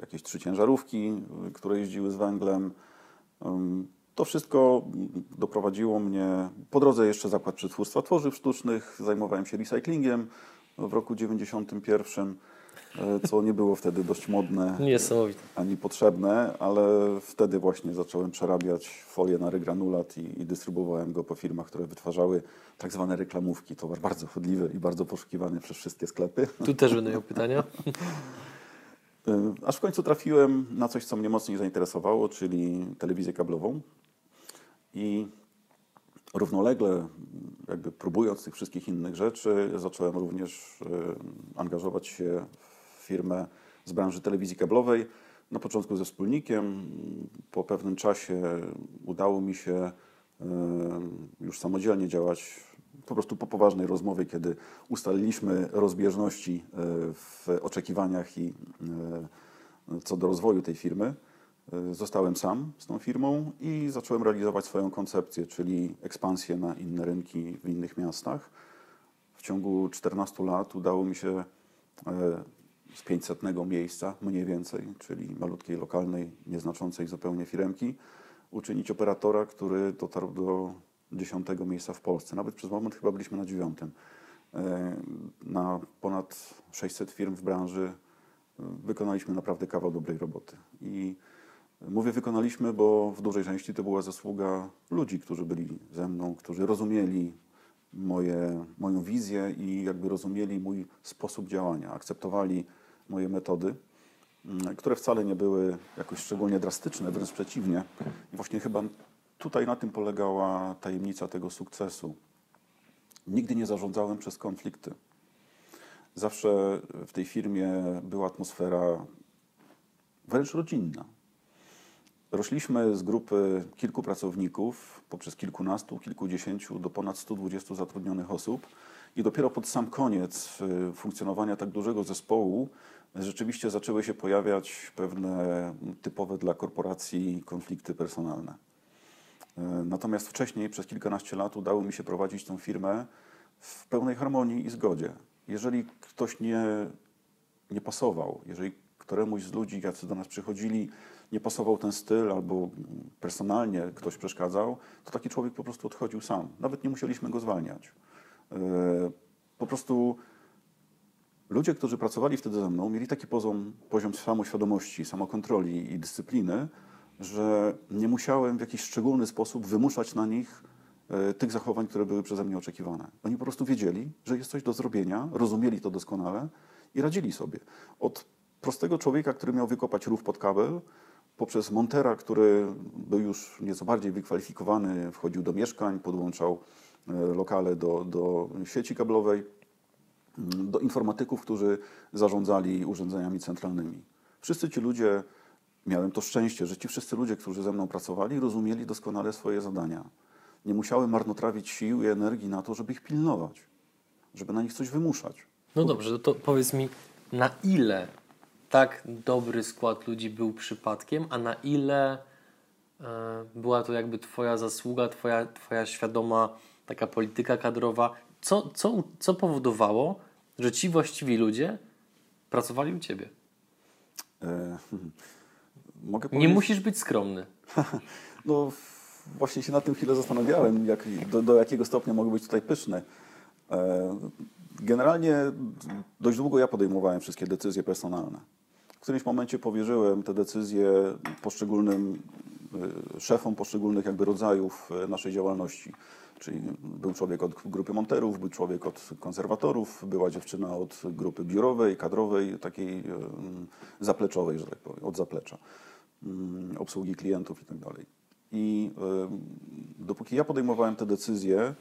B: jakieś trzy ciężarówki, które jeździły z węglem. To wszystko doprowadziło mnie, po drodze jeszcze zakład przetwórstwa tworzyw sztucznych, zajmowałem się recyklingiem w roku 91, e, co nie było wtedy dość modne ani potrzebne, ale wtedy właśnie zacząłem przerabiać folię na rygranulat i, i dystrybuowałem go po firmach, które wytwarzały tak zwane reklamówki. Towar bardzo chodliwy i bardzo poszukiwany przez wszystkie sklepy.
A: Tu też będą miał pytania.
B: Y, Aż w końcu trafiłem na coś, co mnie mocniej zainteresowało, czyli telewizję kablową. I równolegle, jakby próbując tych wszystkich innych rzeczy, zacząłem również y, angażować się w firmę z branży telewizji kablowej. Na początku ze wspólnikiem, po pewnym czasie udało mi się y, już samodzielnie działać po prostu po poważnej rozmowie, kiedy ustaliliśmy rozbieżności y, w oczekiwaniach i y, co do rozwoju tej firmy. Y, Zostałem sam z tą firmą i zacząłem realizować swoją koncepcję, czyli ekspansję na inne rynki w innych miastach. W ciągu 14 lat udało mi się e, z 500 miejsca, mniej więcej, czyli malutkiej, lokalnej, nieznaczącej zupełnie firemki, uczynić operatora, który dotarł do 10 miejsca w Polsce. Nawet przez moment chyba byliśmy na dziewiątym. E, Na ponad 600 firm w branży e, wykonaliśmy naprawdę kawał dobrej roboty. I mówię wykonaliśmy, bo w dużej części to była zasługa ludzi, którzy byli ze mną, którzy rozumieli moje, moją wizję i jakby rozumieli mój sposób działania, akceptowali moje metody, mm, które wcale nie były jakoś szczególnie drastyczne, wręcz przeciwnie. I właśnie chyba tutaj na tym polegała tajemnica tego sukcesu. Nigdy nie zarządzałem przez konflikty. Zawsze w tej firmie była atmosfera wręcz rodzinna. Rośliśmy z grupy kilku pracowników poprzez kilkunastu, kilkudziesięciu do ponad 120 zatrudnionych osób I dopiero pod sam koniec y, funkcjonowania tak dużego zespołu rzeczywiście zaczęły się pojawiać pewne typowe dla korporacji konflikty personalne. Y, Natomiast wcześniej, przez kilkanaście lat, udało mi się prowadzić tę firmę w pełnej harmonii i zgodzie. Jeżeli ktoś nie, nie pasował, jeżeli któremuś z ludzi, jacy do nas przychodzili, nie pasował ten styl albo personalnie ktoś przeszkadzał, to taki człowiek po prostu odchodził sam. Nawet nie musieliśmy go zwalniać. Yy, Po prostu ludzie, którzy pracowali wtedy ze mną, mieli taki poziom, poziom samoświadomości, samokontroli i dyscypliny, że nie musiałem w jakiś szczególny sposób wymuszać na nich e, tych zachowań, które były przeze mnie oczekiwane. Oni po prostu wiedzieli, że jest coś do zrobienia, rozumieli to doskonale i radzili sobie. Od prostego człowieka, który miał wykopać rów pod kabel, poprzez montera, który był już nieco bardziej wykwalifikowany, wchodził do mieszkań, podłączał e, lokale do, do sieci kablowej, mm, do informatyków, którzy zarządzali urządzeniami centralnymi. Wszyscy ci ludzie, miałem to szczęście, że ci wszyscy ludzie, którzy ze mną pracowali, rozumieli doskonale swoje zadania. Nie musiałem marnotrawić sił i energii na to, żeby ich pilnować, żeby na nich coś wymuszać.
A: No dobrze, to powiedz mi, na ile tak dobry skład ludzi był przypadkiem, a na ile e, była to jakby Twoja zasługa, Twoja, twoja świadoma taka polityka kadrowa? Co, co, co powodowało, że ci właściwi ludzie pracowali u Ciebie?
B: E, mogę
A: Nie
B: powiedzieć,
A: musisz być skromny.
B: No, właśnie się nad tym chwilę zastanawiałem, jak, do, do jakiego stopnia mogę być tutaj pyszny. E, Generalnie dość długo ja podejmowałem wszystkie decyzje personalne. W którymś momencie powierzyłem te decyzje poszczególnym e, szefom poszczególnych jakby rodzajów e, naszej działalności. Czyli był człowiek od grupy monterów, był człowiek od konserwatorów, była dziewczyna od grupy biurowej, kadrowej, takiej zapleczowej, że tak powiem, od zaplecza, mm, obsługi klientów i tak dalej. I dopóki ja podejmowałem te decyzje,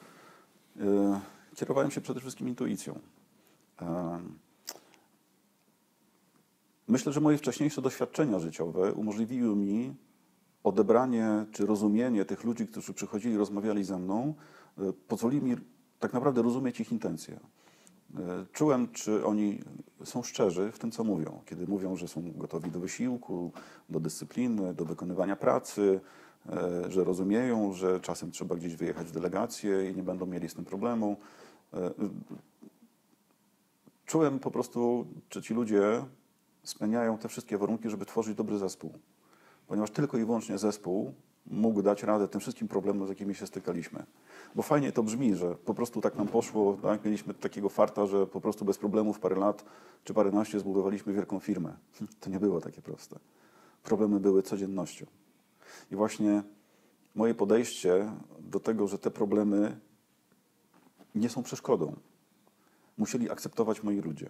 B: e, kierowałem się przede wszystkim intuicją. Myślę, że moje wcześniejsze doświadczenia życiowe umożliwiły mi odebranie czy rozumienie tych ludzi, którzy przychodzili rozmawiali ze mną, e, pozwoliło mi tak naprawdę rozumieć ich intencje. E, Czułem, czy oni są szczerzy w tym, co mówią. Kiedy mówią, że są gotowi do wysiłku, do dyscypliny, do wykonywania pracy, e, że rozumieją, że czasem trzeba gdzieś wyjechać w delegację i nie będą mieli z tym problemu. Czułem po prostu, czy ci ludzie spełniają te wszystkie warunki, żeby tworzyć dobry zespół. Ponieważ tylko i wyłącznie zespół mógł dać radę tym wszystkim problemom, z jakimi się stykaliśmy. Bo fajnie to brzmi, że po prostu tak nam poszło, tak? mieliśmy takiego farta, że po prostu bez problemów parę lat czy paręnaście zbudowaliśmy wielką firmę. To nie było takie proste. Problemy były codziennością. I właśnie moje podejście do tego, że te problemy nie są przeszkodą, musieli akceptować moi ludzie.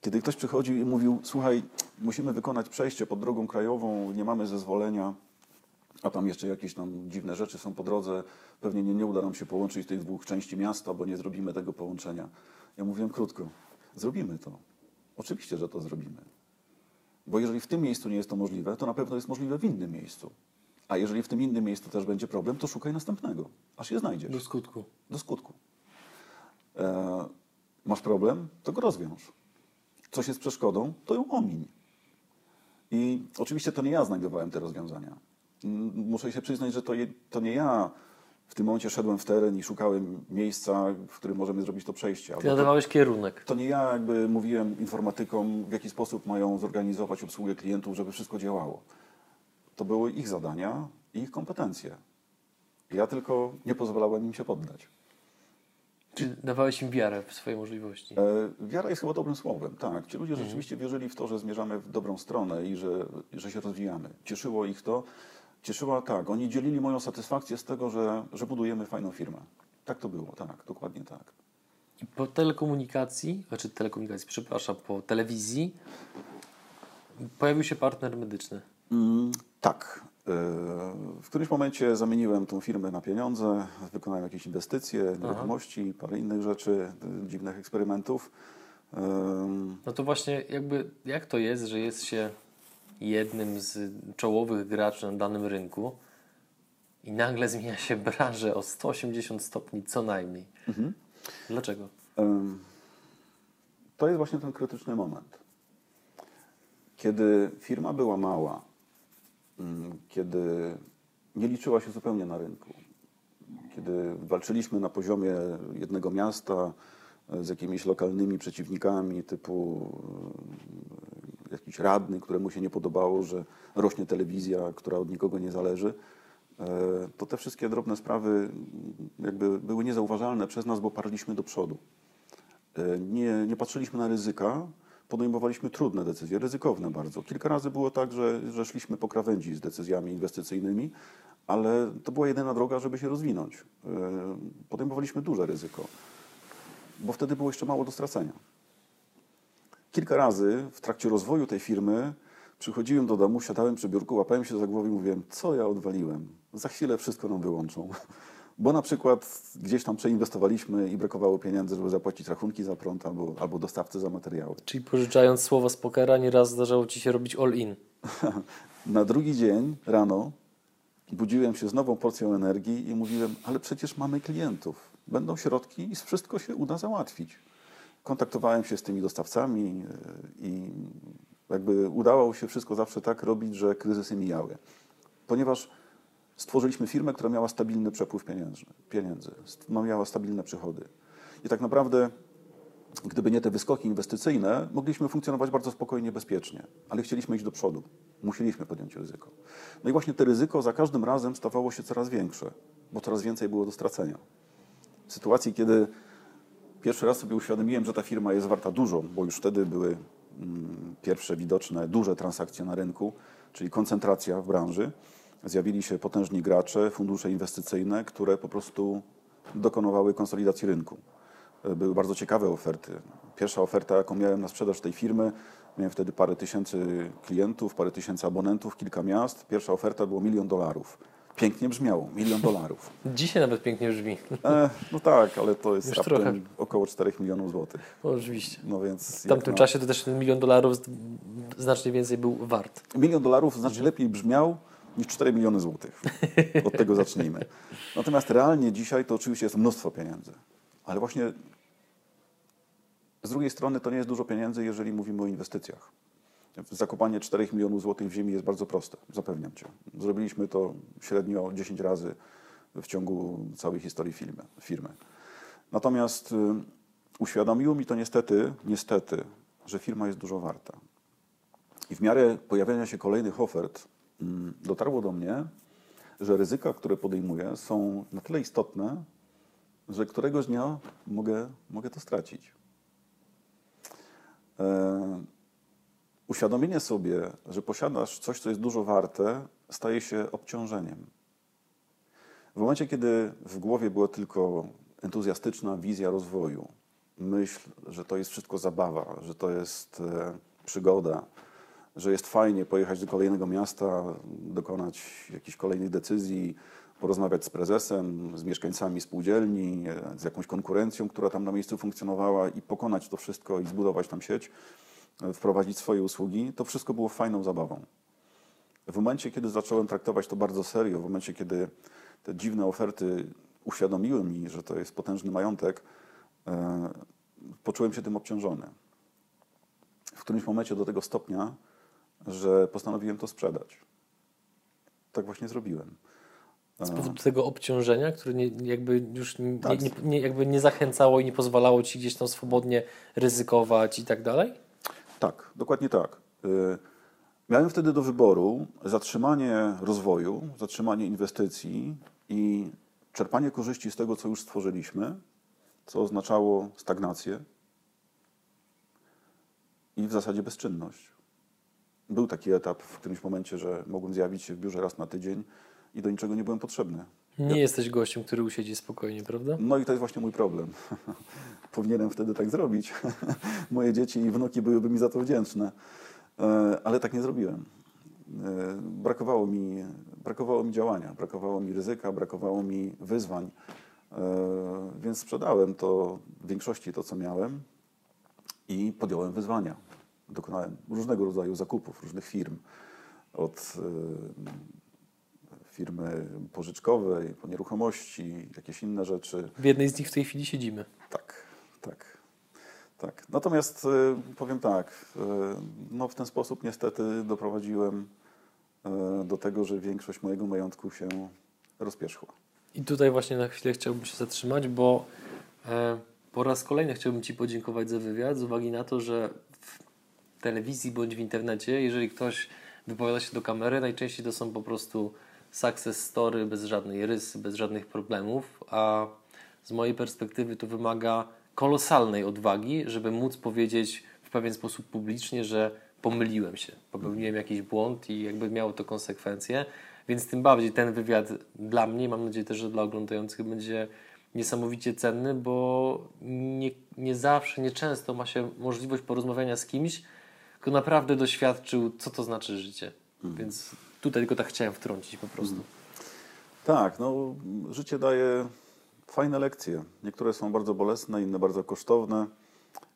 B: Kiedy ktoś przychodził i mówił, słuchaj, musimy wykonać przejście pod drogą krajową, nie mamy zezwolenia, a tam jeszcze jakieś tam dziwne rzeczy są po drodze, pewnie nie, nie uda nam się połączyć tych dwóch części miasta, bo nie zrobimy tego połączenia. Ja mówiłem krótko, zrobimy to. Oczywiście, że to zrobimy. Bo jeżeli w tym miejscu nie jest to możliwe, to na pewno jest możliwe w innym miejscu. A jeżeli w tym innym miejscu też będzie problem, to szukaj następnego, aż je znajdziesz.
A: Do skutku.
B: Do skutku. E, masz problem, to go rozwiąż. Coś jest przeszkodą, to ją omiń. I oczywiście to nie ja znajdowałem te rozwiązania. Muszę się przyznać, że to, je, to nie ja w tym momencie szedłem w teren i szukałem miejsca, w którym możemy zrobić to przejście.
A: Ty
B: Albo to,
A: nadawałeś kierunek.
B: to nie ja jakby mówiłem informatykom, w jaki sposób mają zorganizować obsługę klientów, żeby wszystko działało. To były ich zadania i ich kompetencje. Ja tylko nie pozwalałem im się poddać.
A: Czy dawałeś im wiarę w swoje możliwości?
B: E, Wiara jest chyba dobrym słowem, tak. Ci ludzie rzeczywiście wierzyli w to, że zmierzamy w dobrą stronę i że, że się rozwijamy. Cieszyło ich to. Cieszyła, tak, oni dzielili moją satysfakcję z tego, że, że budujemy fajną firmę. Tak to było, tak, dokładnie tak.
A: I po telekomunikacji, znaczy telekomunikacji, przepraszam, po telewizji pojawił się partner medyczny.
B: Mm, tak. W którymś momencie zamieniłem tą firmę na pieniądze, wykonałem jakieś inwestycje, nieruchomości, parę innych rzeczy, dziwnych eksperymentów.
A: No to właśnie jakby jak to jest, że jest się jednym z czołowych graczy na danym rynku i nagle zmienia się branżę o 180 stopni co najmniej.
B: Mhm.
A: Dlaczego?
B: To jest właśnie ten krytyczny moment. Kiedy firma była mała, kiedy nie liczyła się zupełnie na rynku, kiedy walczyliśmy na poziomie jednego miasta e, z jakimiś lokalnymi przeciwnikami, typu e, jakiś radny, któremu się nie podobało, że rośnie telewizja, która od nikogo nie zależy, e, to te wszystkie drobne sprawy mm, jakby były niezauważalne przez nas, bo parliśmy do przodu. Nie, nie patrzyliśmy na ryzyka, podejmowaliśmy trudne decyzje, ryzykowne bardzo. Kilka razy było tak, że, że szliśmy po krawędzi z decyzjami inwestycyjnymi, ale to była jedyna droga, żeby się rozwinąć. E, Podejmowaliśmy duże ryzyko, bo wtedy było jeszcze mało do stracenia. Kilka razy w trakcie rozwoju tej firmy przychodziłem do domu, siadałem przy biurku, łapałem się za głowę i mówiłem, co ja odwaliłem? Za chwilę wszystko nam wyłączą. Bo na przykład gdzieś tam przeinwestowaliśmy i brakowało pieniędzy, żeby zapłacić rachunki za prąd albo, albo dostawcy za materiały.
A: Czyli pożyczając słowo z pokera, nieraz zdarzało ci się robić all-in.
B: Na drugi dzień rano budziłem się z nową porcją energii i mówiłem, ale przecież mamy klientów, będą środki i wszystko się uda załatwić. Kontaktowałem się z tymi dostawcami yy, i jakby udało się wszystko zawsze tak robić, że kryzysy mijały. Ponieważ stworzyliśmy firmę, która miała stabilny przepływ pieniędzy, st- no, miała stabilne przychody. I tak naprawdę Gdyby nie te wyskoki inwestycyjne, mogliśmy funkcjonować bardzo spokojnie, bezpiecznie, ale chcieliśmy iść do przodu. Musieliśmy podjąć ryzyko. No i właśnie to ryzyko za każdym razem stawało się coraz większe, bo coraz więcej było do stracenia. W sytuacji, kiedy pierwszy raz sobie uświadomiłem, że ta firma jest warta dużo, bo już wtedy były mm, pierwsze widoczne duże transakcje na rynku, czyli koncentracja w branży, zjawili się potężni gracze, fundusze inwestycyjne, które po prostu dokonywały konsolidacji rynku. Były bardzo ciekawe oferty. Pierwsza oferta, jaką miałem na sprzedaż tej firmy, miałem wtedy parę tysięcy klientów, parę tysięcy abonentów, kilka miast. Pierwsza oferta było milion dolarów. Pięknie brzmiało, milion dolarów.
A: Dzisiaj nawet pięknie brzmi.
B: E, no tak, ale to jest
A: trochę.
B: około 4 milionów złotych.
A: Oczywiście.
B: No więc
A: W tamtym
B: na-
A: czasie to też ten milion dolarów znacznie więcej był wart.
B: Milion dolarów znacznie lepiej brzmiał niż 4 miliony złotych. Od tego zacznijmy. Natomiast realnie dzisiaj to oczywiście jest mnóstwo pieniędzy. Ale właśnie z drugiej strony to nie jest dużo pieniędzy, jeżeli mówimy o inwestycjach. Zakopanie 4 milionów złotych w ziemi jest bardzo proste, zapewniam Cię. Zrobiliśmy to średnio 10 razy w ciągu całej historii firmy. firmy. Natomiast y, uświadomiło mi to niestety, niestety, że firma jest dużo warta. I w miarę pojawiania się kolejnych ofert dotarło do mnie, że ryzyka, które podejmuję, są na tyle istotne, że któregoś dnia mogę, mogę to stracić. E, uświadomienie sobie, że posiadasz coś, co jest dużo warte, staje się obciążeniem. W momencie, kiedy w głowie była tylko entuzjastyczna wizja rozwoju, myśl, że to jest wszystko zabawa, że to jest e, przygoda, że jest fajnie pojechać do kolejnego miasta, dokonać jakichś kolejnych decyzji, porozmawiać z prezesem, z mieszkańcami spółdzielni, z jakąś konkurencją, która tam na miejscu funkcjonowała i pokonać to wszystko i zbudować tam sieć, e, wprowadzić swoje usługi, to wszystko było fajną zabawą. W momencie, kiedy zacząłem traktować to bardzo serio, w momencie, kiedy te dziwne oferty uświadomiły mi, że to jest potężny majątek, e, poczułem się tym obciążony. W którymś momencie do tego stopnia, że postanowiłem to sprzedać. Tak właśnie zrobiłem.
A: Z powodu tego obciążenia, które nie, jakby już nie,
B: Tak.
A: nie, nie, jakby nie zachęcało i nie pozwalało ci gdzieś tam swobodnie ryzykować i tak dalej?
B: Tak, dokładnie tak. Y, Miałem wtedy do wyboru zatrzymanie rozwoju, zatrzymanie inwestycji i czerpanie korzyści z tego, co już stworzyliśmy, co oznaczało stagnację i w zasadzie bezczynność. Był taki etap w którymś momencie, że mogłem zjawić się w biurze raz na tydzień i do niczego nie byłem potrzebny.
A: Nie jesteś gościem, który usiedzi spokojnie, prawda?
B: No i to jest właśnie mój problem. Powinienem wtedy tak zrobić. Moje dzieci i wnuki byłyby mi za to wdzięczne. E, Ale tak nie zrobiłem. E, Brakowało mi, brakowało mi działania, brakowało mi ryzyka, brakowało mi wyzwań. E, Więc sprzedałem to w większości to, co miałem i podjąłem wyzwania. Dokonałem różnego rodzaju zakupów, różnych firm. Od e, firmy pożyczkowej, po nieruchomości, jakieś inne rzeczy.
A: W jednej z nich w tej chwili siedzimy.
B: Tak, tak. Tak. Natomiast y, powiem tak, y, no w ten sposób niestety doprowadziłem y, do tego, że większość mojego majątku się rozpierzchła.
A: I tutaj właśnie na chwilę chciałbym się zatrzymać, bo e, po raz kolejny chciałbym Ci podziękować za wywiad z uwagi na to, że telewizji bądź w internecie, jeżeli ktoś wypowiada się do kamery, najczęściej to są po prostu success story bez żadnej rysy, bez żadnych problemów, a z mojej perspektywy to wymaga kolosalnej odwagi, żeby móc powiedzieć w pewien sposób publicznie, że pomyliłem się, popełniłem jakiś błąd i jakby miało to konsekwencje. Więc tym bardziej ten wywiad dla mnie, mam nadzieję też, że dla oglądających będzie niesamowicie cenny, bo nie, nie zawsze, nie często ma się możliwość porozmawiania z kimś, kto naprawdę doświadczył, co to znaczy życie. Więc tutaj tylko tak chciałem wtrącić po prostu.
B: Tak, no życie daje fajne lekcje. Niektóre są bardzo bolesne, inne bardzo kosztowne.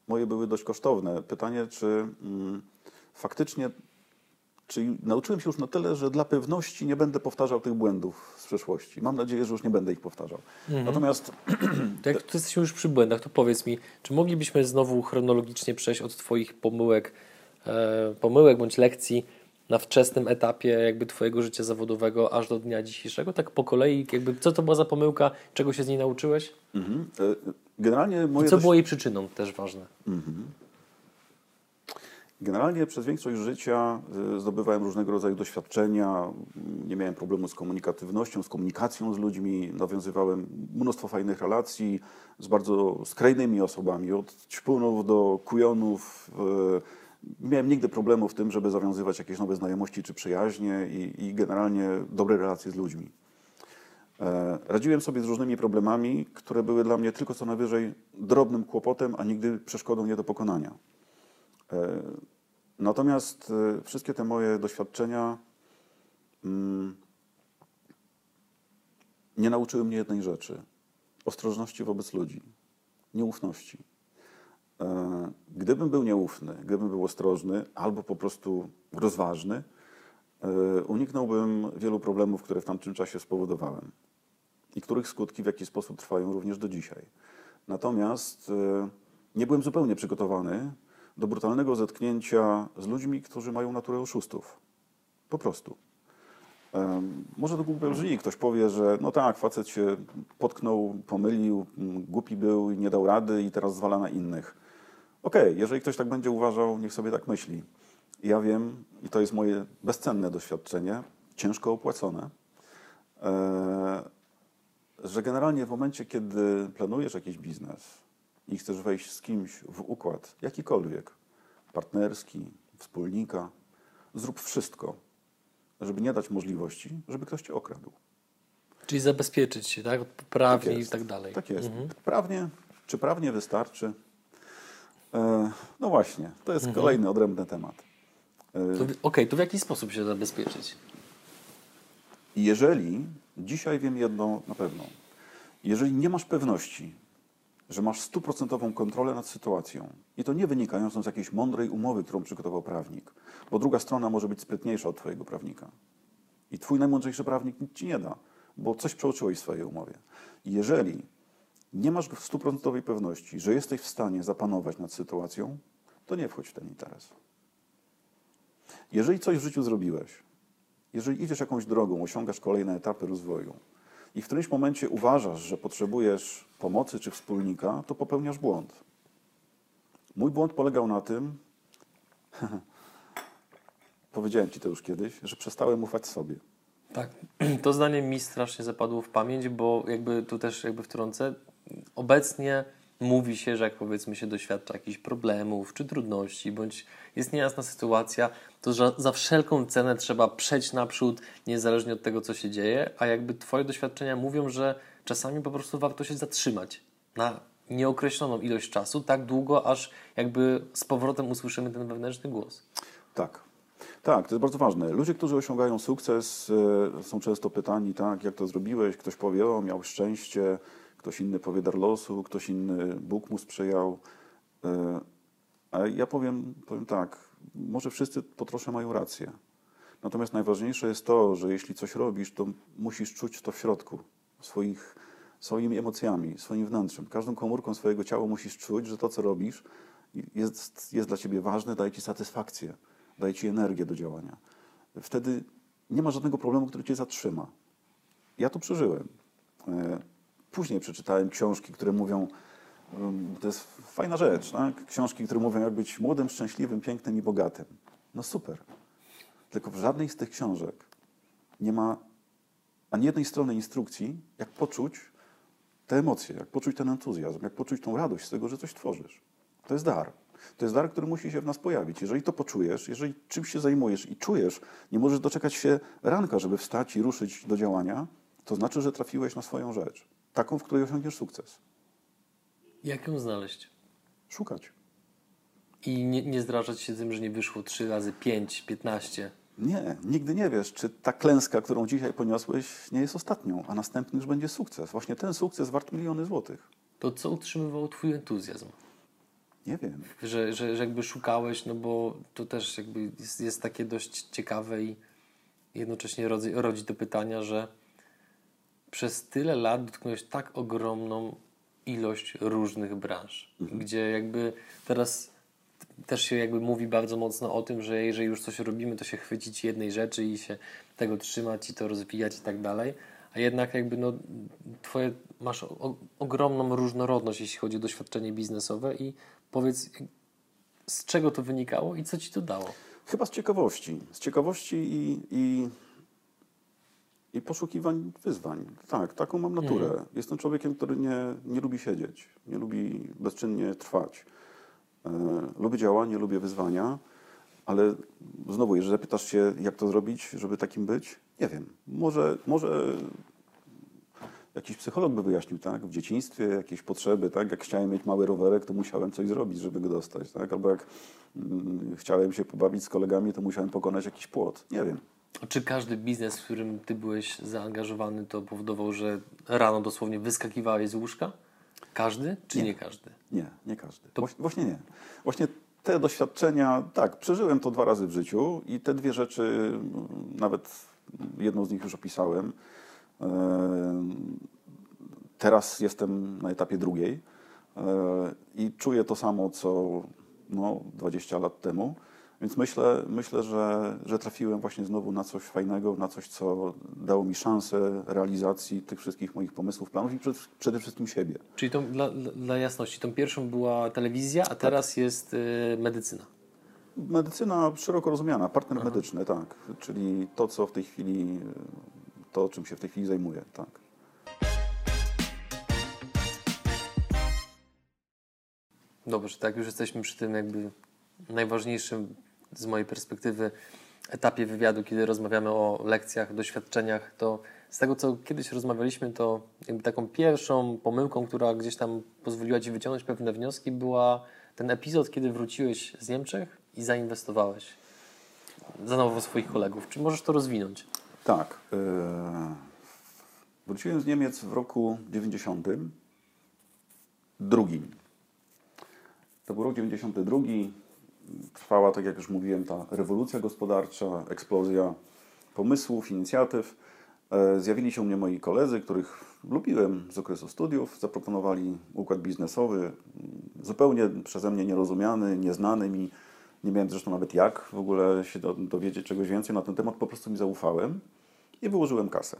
B: Moje były dość kosztowne. Pytanie, czy mm, faktycznie, czy nauczyłem się już na tyle, że dla pewności nie będę powtarzał tych błędów z przeszłości. Mam nadzieję, że już nie będę ich powtarzał. Natomiast
A: To jak tu jesteśmy już przy błędach, to powiedz mi, czy moglibyśmy znowu chronologicznie przejść od Twoich pomyłek, pomyłek bądź lekcji na wczesnym etapie jakby Twojego życia zawodowego aż do dnia dzisiejszego, tak po kolei, jakby co to była za pomyłka, czego się z niej nauczyłeś?
B: Mhm, e, generalnie
A: i
B: moje
A: co
B: dość-
A: było jej przyczyną, też ważne.
B: Generalnie przez większość życia y, zdobywałem różnego rodzaju doświadczenia, nie miałem problemu z komunikatywnością, z komunikacją z ludźmi, nawiązywałem mnóstwo fajnych relacji z bardzo skrajnymi osobami, od ćpunów do kujonów. y, Nie miałem nigdy problemu w tym, żeby zawiązywać jakieś nowe znajomości czy przyjaźnie i, i generalnie dobre relacje z ludźmi. E, Radziłem sobie z różnymi problemami, które były dla mnie tylko co najwyżej drobnym kłopotem, a nigdy przeszkodą nie do pokonania. E, Natomiast e, wszystkie te moje doświadczenia mm, nie nauczyły mnie jednej rzeczy: ostrożności wobec ludzi, nieufności. E, Gdybym był nieufny, gdybym był ostrożny albo po prostu rozważny, e, uniknąłbym wielu problemów, które w tamtym czasie spowodowałem i których skutki w jakiś sposób trwają również do dzisiaj. Natomiast e, nie byłem zupełnie przygotowany do brutalnego zetknięcia z ludźmi, którzy mają naturę oszustów. Po prostu. Może to głupio brzmi, ktoś powie, że no tak, facet się potknął, pomylił, m, głupi był i nie dał rady i teraz zwala na innych. Okej, jeżeli ktoś tak będzie uważał, niech sobie tak myśli. Ja wiem, i to jest moje bezcenne doświadczenie, ciężko opłacone, e, że generalnie w momencie, kiedy planujesz jakiś biznes i chcesz wejść z kimś w układ jakikolwiek, partnerski, wspólnika, zrób wszystko, żeby nie dać możliwości, żeby ktoś cię okradł.
A: Czyli zabezpieczyć się, tak? Prawnie
B: Tak
A: i tak dalej.
B: Tak jest. Prawnie, czy prawnie wystarczy? E, no właśnie, to jest kolejny odrębny temat. E,
A: Okej, to w jaki sposób się zabezpieczyć?
B: Jeżeli, dzisiaj wiem jedno na pewno, jeżeli nie masz pewności, że masz stuprocentową kontrolę nad sytuacją i to nie wynikającą z jakiejś mądrej umowy, którą przygotował prawnik, bo druga strona może być sprytniejsza od twojego prawnika i twój najmądrzejszy prawnik nic ci nie da, bo coś przeoczyłeś w swojej umowie. Jeżeli nie masz stuprocentowej pewności, że jesteś w stanie zapanować nad sytuacją, to nie wchodź w ten interes. Jeżeli coś w życiu zrobiłeś, jeżeli idziesz jakąś drogą, osiągasz kolejne etapy rozwoju i w którymś momencie uważasz, że potrzebujesz pomocy czy wspólnika, to popełniasz błąd. Mój błąd polegał na tym, powiedziałem Ci to już kiedyś, że przestałem ufać sobie.
A: Tak, to zdanie mi strasznie zapadło w pamięć, bo jakby tu też jakby wtrącę, obecnie mówi się, że jak powiedzmy się doświadcza jakichś problemów czy trudności, bądź jest niejasna sytuacja, to że za wszelką cenę trzeba przejść naprzód, niezależnie od tego, co się dzieje, a jakby Twoje doświadczenia mówią, że czasami po prostu warto się zatrzymać na nieokreśloną ilość czasu, tak długo, aż jakby z powrotem usłyszymy ten wewnętrzny głos.
B: Tak. Tak, to jest bardzo ważne. Ludzie, którzy osiągają sukces, e, są często pytani, tak, jak to zrobiłeś? Ktoś powie, o, miał szczęście, ktoś inny powie dar losu, ktoś inny Bóg mu sprzyjał. E, A ja powiem, powiem tak, może wszyscy po trosze mają rację. Natomiast najważniejsze jest to, że jeśli coś robisz, to musisz czuć to w środku, swoich, swoimi emocjami, swoim wnętrzem. Każdą komórką swojego ciała musisz czuć, że to, co robisz, jest, jest dla ciebie ważne, daje ci satysfakcję, daje ci energię do działania. Wtedy nie ma żadnego problemu, który cię zatrzyma. Ja to przeżyłem. Później przeczytałem książki, które mówią, um, to jest fajna rzecz, tak? książki, które mówią, jak być młodym, szczęśliwym, pięknym i bogatym. No super. Tylko w żadnej z tych książek nie ma ani jednej strony instrukcji, jak poczuć te emocje, jak poczuć ten entuzjazm, jak poczuć tą radość z tego, że coś tworzysz. To jest dar. To jest dar, który musi się w nas pojawić. Jeżeli to poczujesz, jeżeli czymś się zajmujesz i czujesz, nie możesz doczekać się ranka, żeby wstać i ruszyć do działania, to znaczy, że trafiłeś na swoją rzecz. Taką, w której osiągniesz sukces.
A: Jak ją znaleźć?
B: Szukać.
A: I nie, nie zdrażać się tym, że nie wyszło 3 razy 5, 15.
B: Nie, nigdy nie wiesz, czy ta klęska, którą dzisiaj poniosłeś, nie jest ostatnią, a następny już będzie sukces. Właśnie ten sukces wart miliony złotych.
A: To co utrzymywało Twój entuzjazm?
B: Nie wiem.
A: Że, że, że jakby szukałeś, no bo to też jakby jest, jest takie dość ciekawe i jednocześnie rodzi, rodzi to pytania, że przez tyle lat dotknąłeś tak ogromną ilość różnych branż, gdzie jakby teraz też się jakby mówi bardzo mocno o tym, że jeżeli już coś robimy, to się chwycić jednej rzeczy i się tego trzymać i to rozwijać i tak dalej. A jednak jakby no, twoje, masz o, ogromną różnorodność, jeśli chodzi o doświadczenie biznesowe i powiedz, z czego to wynikało i co ci to dało?
B: Chyba z ciekawości. Z ciekawości i, i, i poszukiwań wyzwań. Tak, taką mam naturę. Jestem człowiekiem, który nie, nie lubi siedzieć, nie lubi bezczynnie trwać. E, lubię działanie, lubię wyzwania, ale znowu, jeżeli zapytasz się, jak to zrobić, żeby takim być, nie wiem. Może, może jakiś psycholog by wyjaśnił, tak? W dzieciństwie jakieś potrzeby, tak? Jak chciałem mieć mały rowerek, to musiałem coś zrobić, żeby go dostać, tak? Albo jak mm, chciałem się pobawić z kolegami, to musiałem pokonać jakiś płot. Nie wiem.
A: Czy każdy biznes, w którym ty byłeś zaangażowany, to powodował, że rano dosłownie wyskakiwałeś z łóżka? Każdy, czy nie,
B: Nie.
A: każdy?
B: Nie, nie każdy.
A: To-
B: Właśnie, nie. Właśnie te doświadczenia, tak, przeżyłem to dwa razy w życiu i te dwie rzeczy, nawet jedną z nich już opisałem. Em, Teraz jestem na etapie drugiej e, i czuję to samo, co no, 20 lat temu. Więc myślę, myślę że, że trafiłem właśnie znowu na coś fajnego, na coś, co dało mi szansę realizacji tych wszystkich moich pomysłów, planów i przed, przede wszystkim siebie.
A: Czyli dla, dla- jasności, tą pierwszą była telewizja, a teraz jest y, medycyna.
B: Medycyna szeroko rozumiana, partner medyczny, tak. Czyli to, co w tej chwili, to, czym się w tej chwili zajmuję, tak.
A: Dobrze, tak już jesteśmy przy tym jakby najważniejszym z mojej perspektywy etapie wywiadu, kiedy rozmawiamy o lekcjach, doświadczeniach, to z tego, co kiedyś rozmawialiśmy, to jakby taką pierwszą pomyłką, która gdzieś tam pozwoliła Ci wyciągnąć pewne wnioski, była ten epizod, kiedy wróciłeś z Niemczech i zainwestowałeś za nowo swoich kolegów. Czy możesz to rozwinąć?
B: Tak. e, wróciłem z Niemiec w roku 90. Drugim. To był rok 92. Trwała, tak jak już mówiłem, ta rewolucja gospodarcza, eksplozja pomysłów, inicjatyw. E, Zjawili się u mnie moi koledzy, których lubiłem z okresu studiów. Zaproponowali układ biznesowy, mm, zupełnie przeze mnie nierozumiany, nieznany mi. Nie miałem zresztą nawet jak w ogóle się do- dowiedzieć czegoś więcej na ten temat. Po prostu mi zaufałem i wyłożyłem kasę.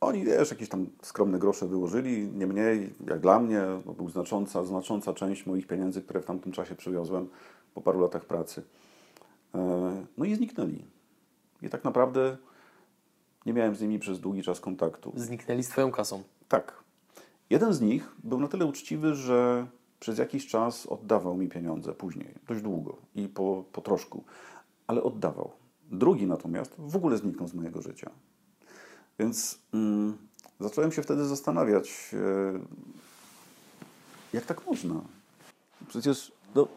B: Oni, wiesz, jakieś tam skromne grosze wyłożyli, nie mniej, jak dla mnie, to był znacząca, znacząca część moich pieniędzy, które w tamtym czasie przywiozłem po paru latach pracy. E, No i zniknęli. I tak naprawdę nie miałem z nimi przez długi czas kontaktu.
A: Zniknęli z Twoją kasą.
B: Tak. Jeden z nich był na tyle uczciwy, że przez jakiś czas oddawał mi pieniądze później, dość długo i po, po troszku, ale oddawał. Drugi natomiast w ogóle zniknął z mojego życia. Więc mm, zacząłem się wtedy zastanawiać, e, jak tak można. Przecież no,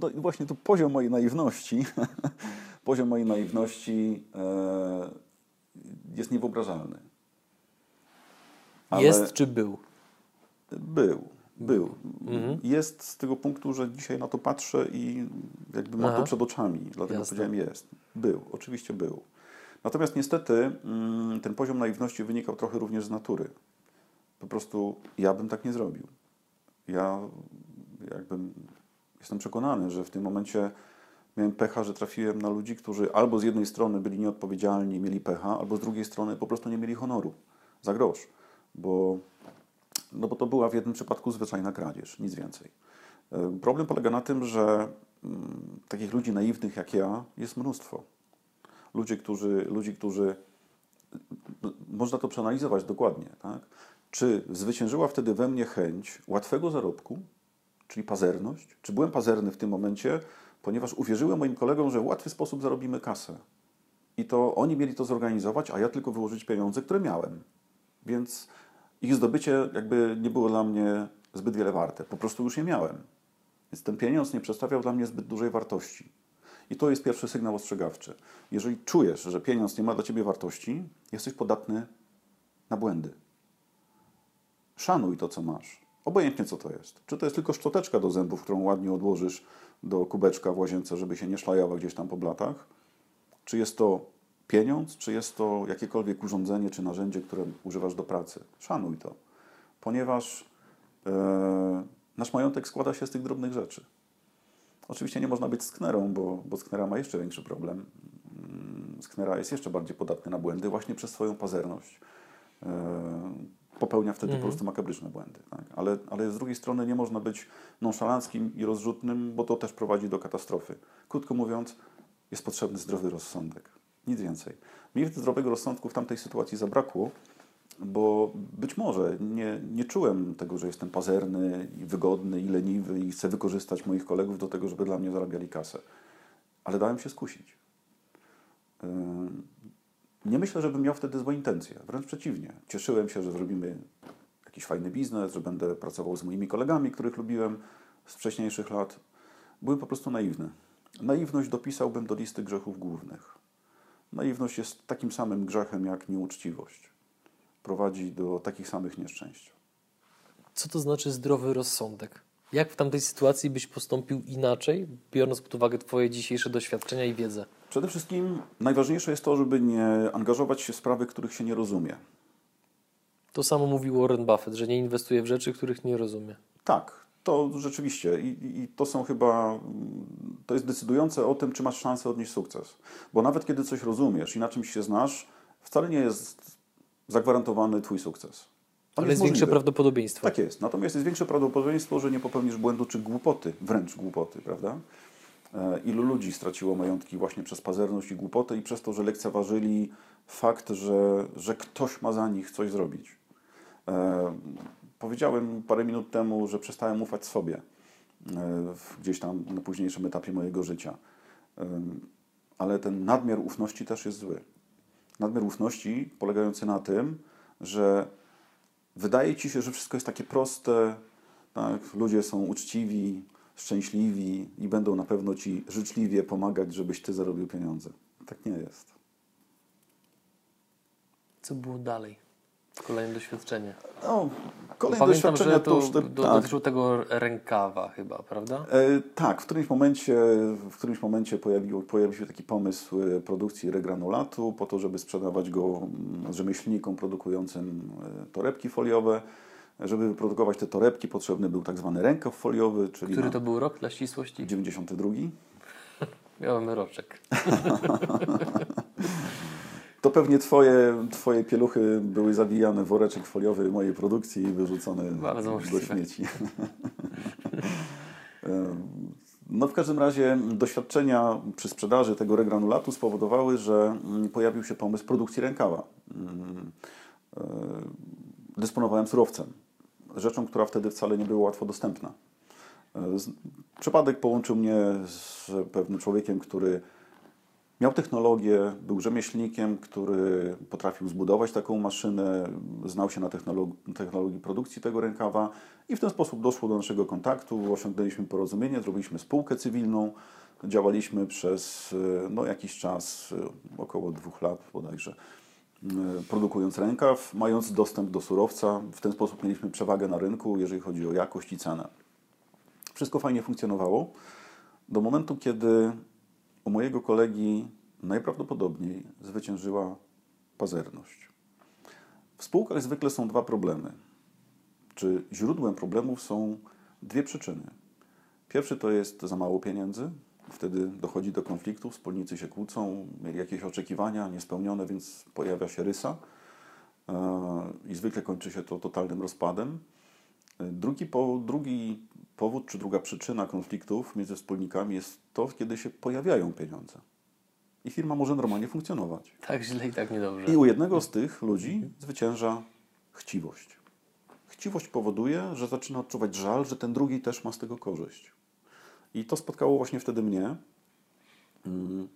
B: no, i właśnie tu poziom mojej naiwności, poziom mojej naiwności e, jest niewyobrażalny. Ale-
A: Jest czy był?
B: Był, był. Jest z tego punktu, że dzisiaj na to patrzę i jakby mam
A: Aha.
B: to przed oczami, dlatego
A: Jasne.
B: powiedziałem jest. Był, oczywiście był. Natomiast niestety mm, ten poziom naiwności wynikał trochę również z natury. Po prostu ja bym tak nie zrobił. Ja jakbym jestem przekonany, że w tym momencie miałem pecha, że trafiłem na ludzi, którzy albo z jednej strony byli nieodpowiedzialni, mieli pecha, albo z drugiej strony po prostu nie mieli honoru za grosz, bo, no bo to była w jednym przypadku zwyczajna kradzież, nic więcej. Problem polega na tym, że mm, takich ludzi naiwnych jak ja jest mnóstwo. Ludzie, którzy, ludzi, którzy można to przeanalizować dokładnie, tak? Czy zwyciężyła wtedy we mnie chęć łatwego zarobku, czyli pazerność? Czy byłem pazerny w tym momencie, ponieważ uwierzyłem moim kolegom, że w łatwy sposób zarobimy kasę. I to oni mieli to zorganizować, a ja tylko wyłożyć pieniądze, które miałem. Więc ich zdobycie jakby nie było dla mnie zbyt wiele warte. Po prostu już je miałem. Więc ten pieniądz nie przedstawiał dla mnie zbyt dużej wartości. I to jest pierwszy sygnał ostrzegawczy. Jeżeli czujesz, że pieniądz nie ma dla ciebie wartości, jesteś podatny na błędy. Szanuj to, co masz. Obojętnie, co to jest. Czy to jest tylko szczoteczka do zębów, którą ładnie odłożysz do kubeczka w łazience, żeby się nie szlajała gdzieś tam po blatach? Czy jest to pieniądz, czy jest to jakiekolwiek urządzenie czy narzędzie, które używasz do pracy? Szanuj to, ponieważ e, nasz majątek składa się z tych drobnych rzeczy. Oczywiście nie można być sknerą, bo, bo sknera ma jeszcze większy problem. Mm, sknera jest jeszcze bardziej podatny na błędy właśnie przez swoją pazerność. E, popełnia wtedy mhm. po prostu makabryczne błędy. Tak? Ale, ale z drugiej strony nie można być nonszalanckim i rozrzutnym, bo to też prowadzi do katastrofy. Krótko mówiąc, jest potrzebny zdrowy rozsądek. Nic więcej. Mi zdrowego rozsądku w tamtej sytuacji zabrakło, bo być może nie, nie czułem tego, że jestem pazerny, i wygodny i leniwy i chcę wykorzystać moich kolegów do tego, żeby dla mnie zarabiali kasę. Ale dałem się skusić. Nie myślę, żebym miał wtedy złe intencje. Wręcz przeciwnie. Cieszyłem się, że zrobimy jakiś fajny biznes, że będę pracował z moimi kolegami, których lubiłem z wcześniejszych lat. Byłem po prostu naiwny. Naiwność dopisałbym do listy grzechów głównych. Naiwność jest takim samym grzechem jak nieuczciwość. Prowadzi do takich samych nieszczęść.
A: Co to znaczy zdrowy rozsądek? Jak w tamtej sytuacji byś postąpił inaczej, biorąc pod uwagę Twoje dzisiejsze doświadczenia i wiedzę?
B: Przede wszystkim najważniejsze jest to, żeby nie angażować się w sprawy, których się nie rozumie.
A: To samo mówił Warren Buffett, że nie inwestuje w rzeczy, których nie rozumie.
B: Tak, to rzeczywiście. I, I, to są chyba, to jest decydujące o tym, czy masz szansę odnieść sukces. Bo nawet kiedy coś rozumiesz i na czymś się znasz, wcale nie jest zagwarantowany Twój sukces.
A: Ale jest, jest większe prawdopodobieństwo.
B: Tak jest. Natomiast jest większe prawdopodobieństwo, że nie popełnisz błędu czy głupoty, wręcz głupoty, prawda? E, ilu ludzi straciło majątki właśnie przez pazerność i głupotę i przez to, że lekceważyli fakt, że, że ktoś ma za nich coś zrobić. E, powiedziałem parę minut temu, że przestałem ufać sobie e, gdzieś tam na późniejszym etapie mojego życia. Ale ten nadmiar ufności też jest zły. Nadmiar ufności polegający na tym, że wydaje ci się, że wszystko jest takie proste, tak? ludzie są uczciwi, szczęśliwi i będą na pewno ci życzliwie pomagać, żebyś ty zarobił pieniądze. Tak nie jest.
A: Co było dalej? Kolejne doświadczenie.
B: No, kolejne Pamiętam, doświadczenie
A: że to, już te, do, tak. dotyczyło tego rękawa chyba, prawda?
B: E, tak, w którymś momencie, w którymś momencie pojawił, pojawił się taki pomysł e, produkcji regranulatu po to, żeby sprzedawać go mm, rzemieślnikom produkującym e, torebki foliowe. Żeby wyprodukować te torebki potrzebny był tak zwany rękaw foliowy. Czyli
A: Który to był rok dla ścisłości?
B: 92.
A: Miałem roczek.
B: to pewnie twoje, twoje pieluchy były zawijane w woreczek foliowy mojej produkcji i wyrzucone Bardzo do śmieci. No w każdym razie doświadczenia przy sprzedaży tego regranulatu spowodowały, że mm, pojawił się pomysł produkcji rękawa. Mm, e, dysponowałem surowcem rzeczą, która wtedy wcale nie była łatwo dostępna. E, przypadek połączył mnie z pewnym człowiekiem, który miał technologię, był rzemieślnikiem, który potrafił zbudować taką maszynę, znał się na technologii, produkcji tego rękawa i w ten sposób doszło do naszego kontaktu, osiągnęliśmy porozumienie, zrobiliśmy spółkę cywilną, działaliśmy przez e, no, jakiś czas, e, około dwóch lat bodajże. E, produkując rękaw, mając dostęp do surowca. W ten sposób mieliśmy przewagę na rynku, jeżeli chodzi o jakość i cenę. Wszystko fajnie funkcjonowało do momentu, kiedy u mojego kolegi najprawdopodobniej zwyciężyła pazerność. W spółkach zwykle są dwa problemy. Czy źródłem problemów są dwie przyczyny. Pierwszy to jest za mało pieniędzy, wtedy dochodzi do konfliktu, wspólnicy się kłócą, mieli jakieś oczekiwania niespełnione, więc pojawia się rysa e, i zwykle kończy się to totalnym rozpadem. Drugi, po, drugi powód czy druga przyczyna konfliktów między wspólnikami jest to, kiedy się pojawiają pieniądze. I firma może normalnie funkcjonować.
A: Tak źle i tak niedobrze.
B: I u jednego z tych ludzi zwycięża chciwość. Chciwość powoduje, że zaczyna odczuwać żal, że ten drugi też ma z tego korzyść. I to spotkało właśnie wtedy mnie. Mm.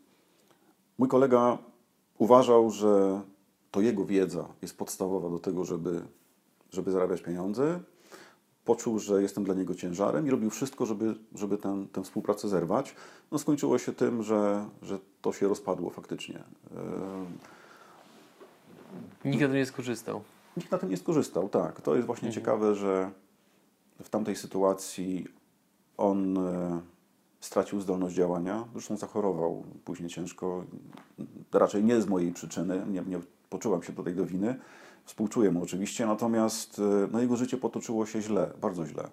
B: Mój kolega uważał, że to jego wiedza jest podstawowa do tego, żeby, żeby zarabiać pieniądze. Poczuł, że jestem dla niego ciężarem i robił wszystko, żeby, żeby ten, tę współpracę zerwać. No skończyło się tym, że, że to się rozpadło faktycznie.
A: Nikt na tym nie skorzystał.
B: Nikt na tym nie skorzystał, tak. To jest właśnie mhm. ciekawe, że w tamtej sytuacji on e, stracił zdolność działania. Zresztą zachorował później ciężko. Raczej nie z mojej przyczyny, nie, nie poczułam się tutaj do winy. Współczuję mu oczywiście, natomiast e, no, jego życie potoczyło się źle, bardzo źle.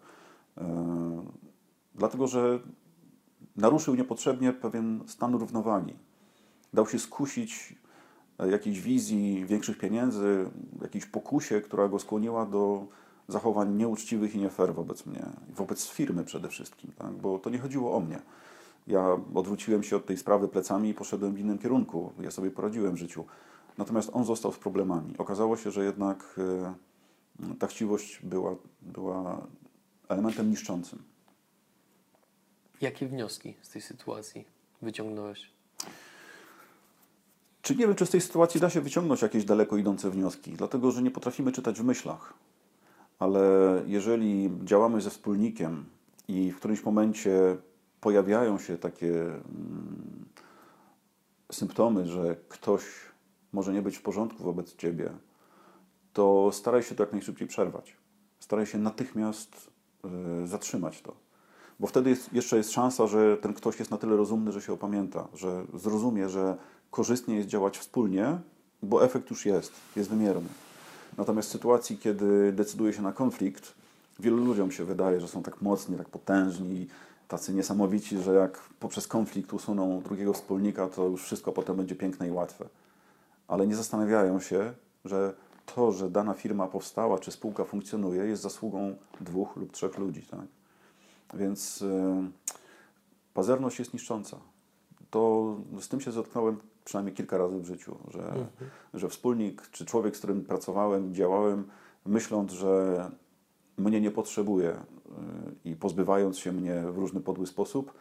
B: E, dlatego, że naruszył niepotrzebnie pewien stan równowagi. Dał się skusić jakiejś wizji większych pieniędzy, jakiejś pokusie, która go skłoniła do zachowań nieuczciwych i nie fair wobec mnie, wobec firmy przede wszystkim, tak? bo to nie chodziło o mnie. Ja odwróciłem się od tej sprawy plecami i poszedłem w innym kierunku. Ja sobie poradziłem w życiu. Natomiast on został z problemami. Okazało się, że jednak e, ta chciwość była, była elementem niszczącym.
A: Jakie wnioski z tej sytuacji wyciągnąłeś?
B: Czy nie wiem, czy z tej sytuacji da się wyciągnąć jakieś daleko idące wnioski, dlatego że nie potrafimy czytać w myślach. Ale jeżeli działamy ze wspólnikiem i w którymś momencie pojawiają się takie mm, symptomy, że ktoś może nie być w porządku wobec ciebie, to staraj się to jak najszybciej przerwać. Staraj się natychmiast y, zatrzymać to. Bo wtedy jest, jeszcze jest szansa, że ten ktoś jest na tyle rozumny, że się opamięta, że zrozumie, że korzystnie jest działać wspólnie, bo efekt już jest, jest wymierny. Natomiast w sytuacji, kiedy decyduje się na konflikt, wielu ludziom się wydaje, że są tak mocni, tak potężni, tacy niesamowici, że jak poprzez konflikt usuną drugiego wspólnika, to już wszystko potem będzie piękne i łatwe. Ale nie zastanawiają się, że to, że dana firma powstała czy spółka funkcjonuje, jest zasługą dwóch lub trzech ludzi. Tak? Więc yy, pazerność jest niszcząca. To z tym się zetknąłem przynajmniej kilka razy w życiu, że, mhm. że wspólnik czy człowiek, z którym pracowałem, działałem, myśląc, że mnie nie potrzebuje y, i pozbywając się mnie w różny podły sposób,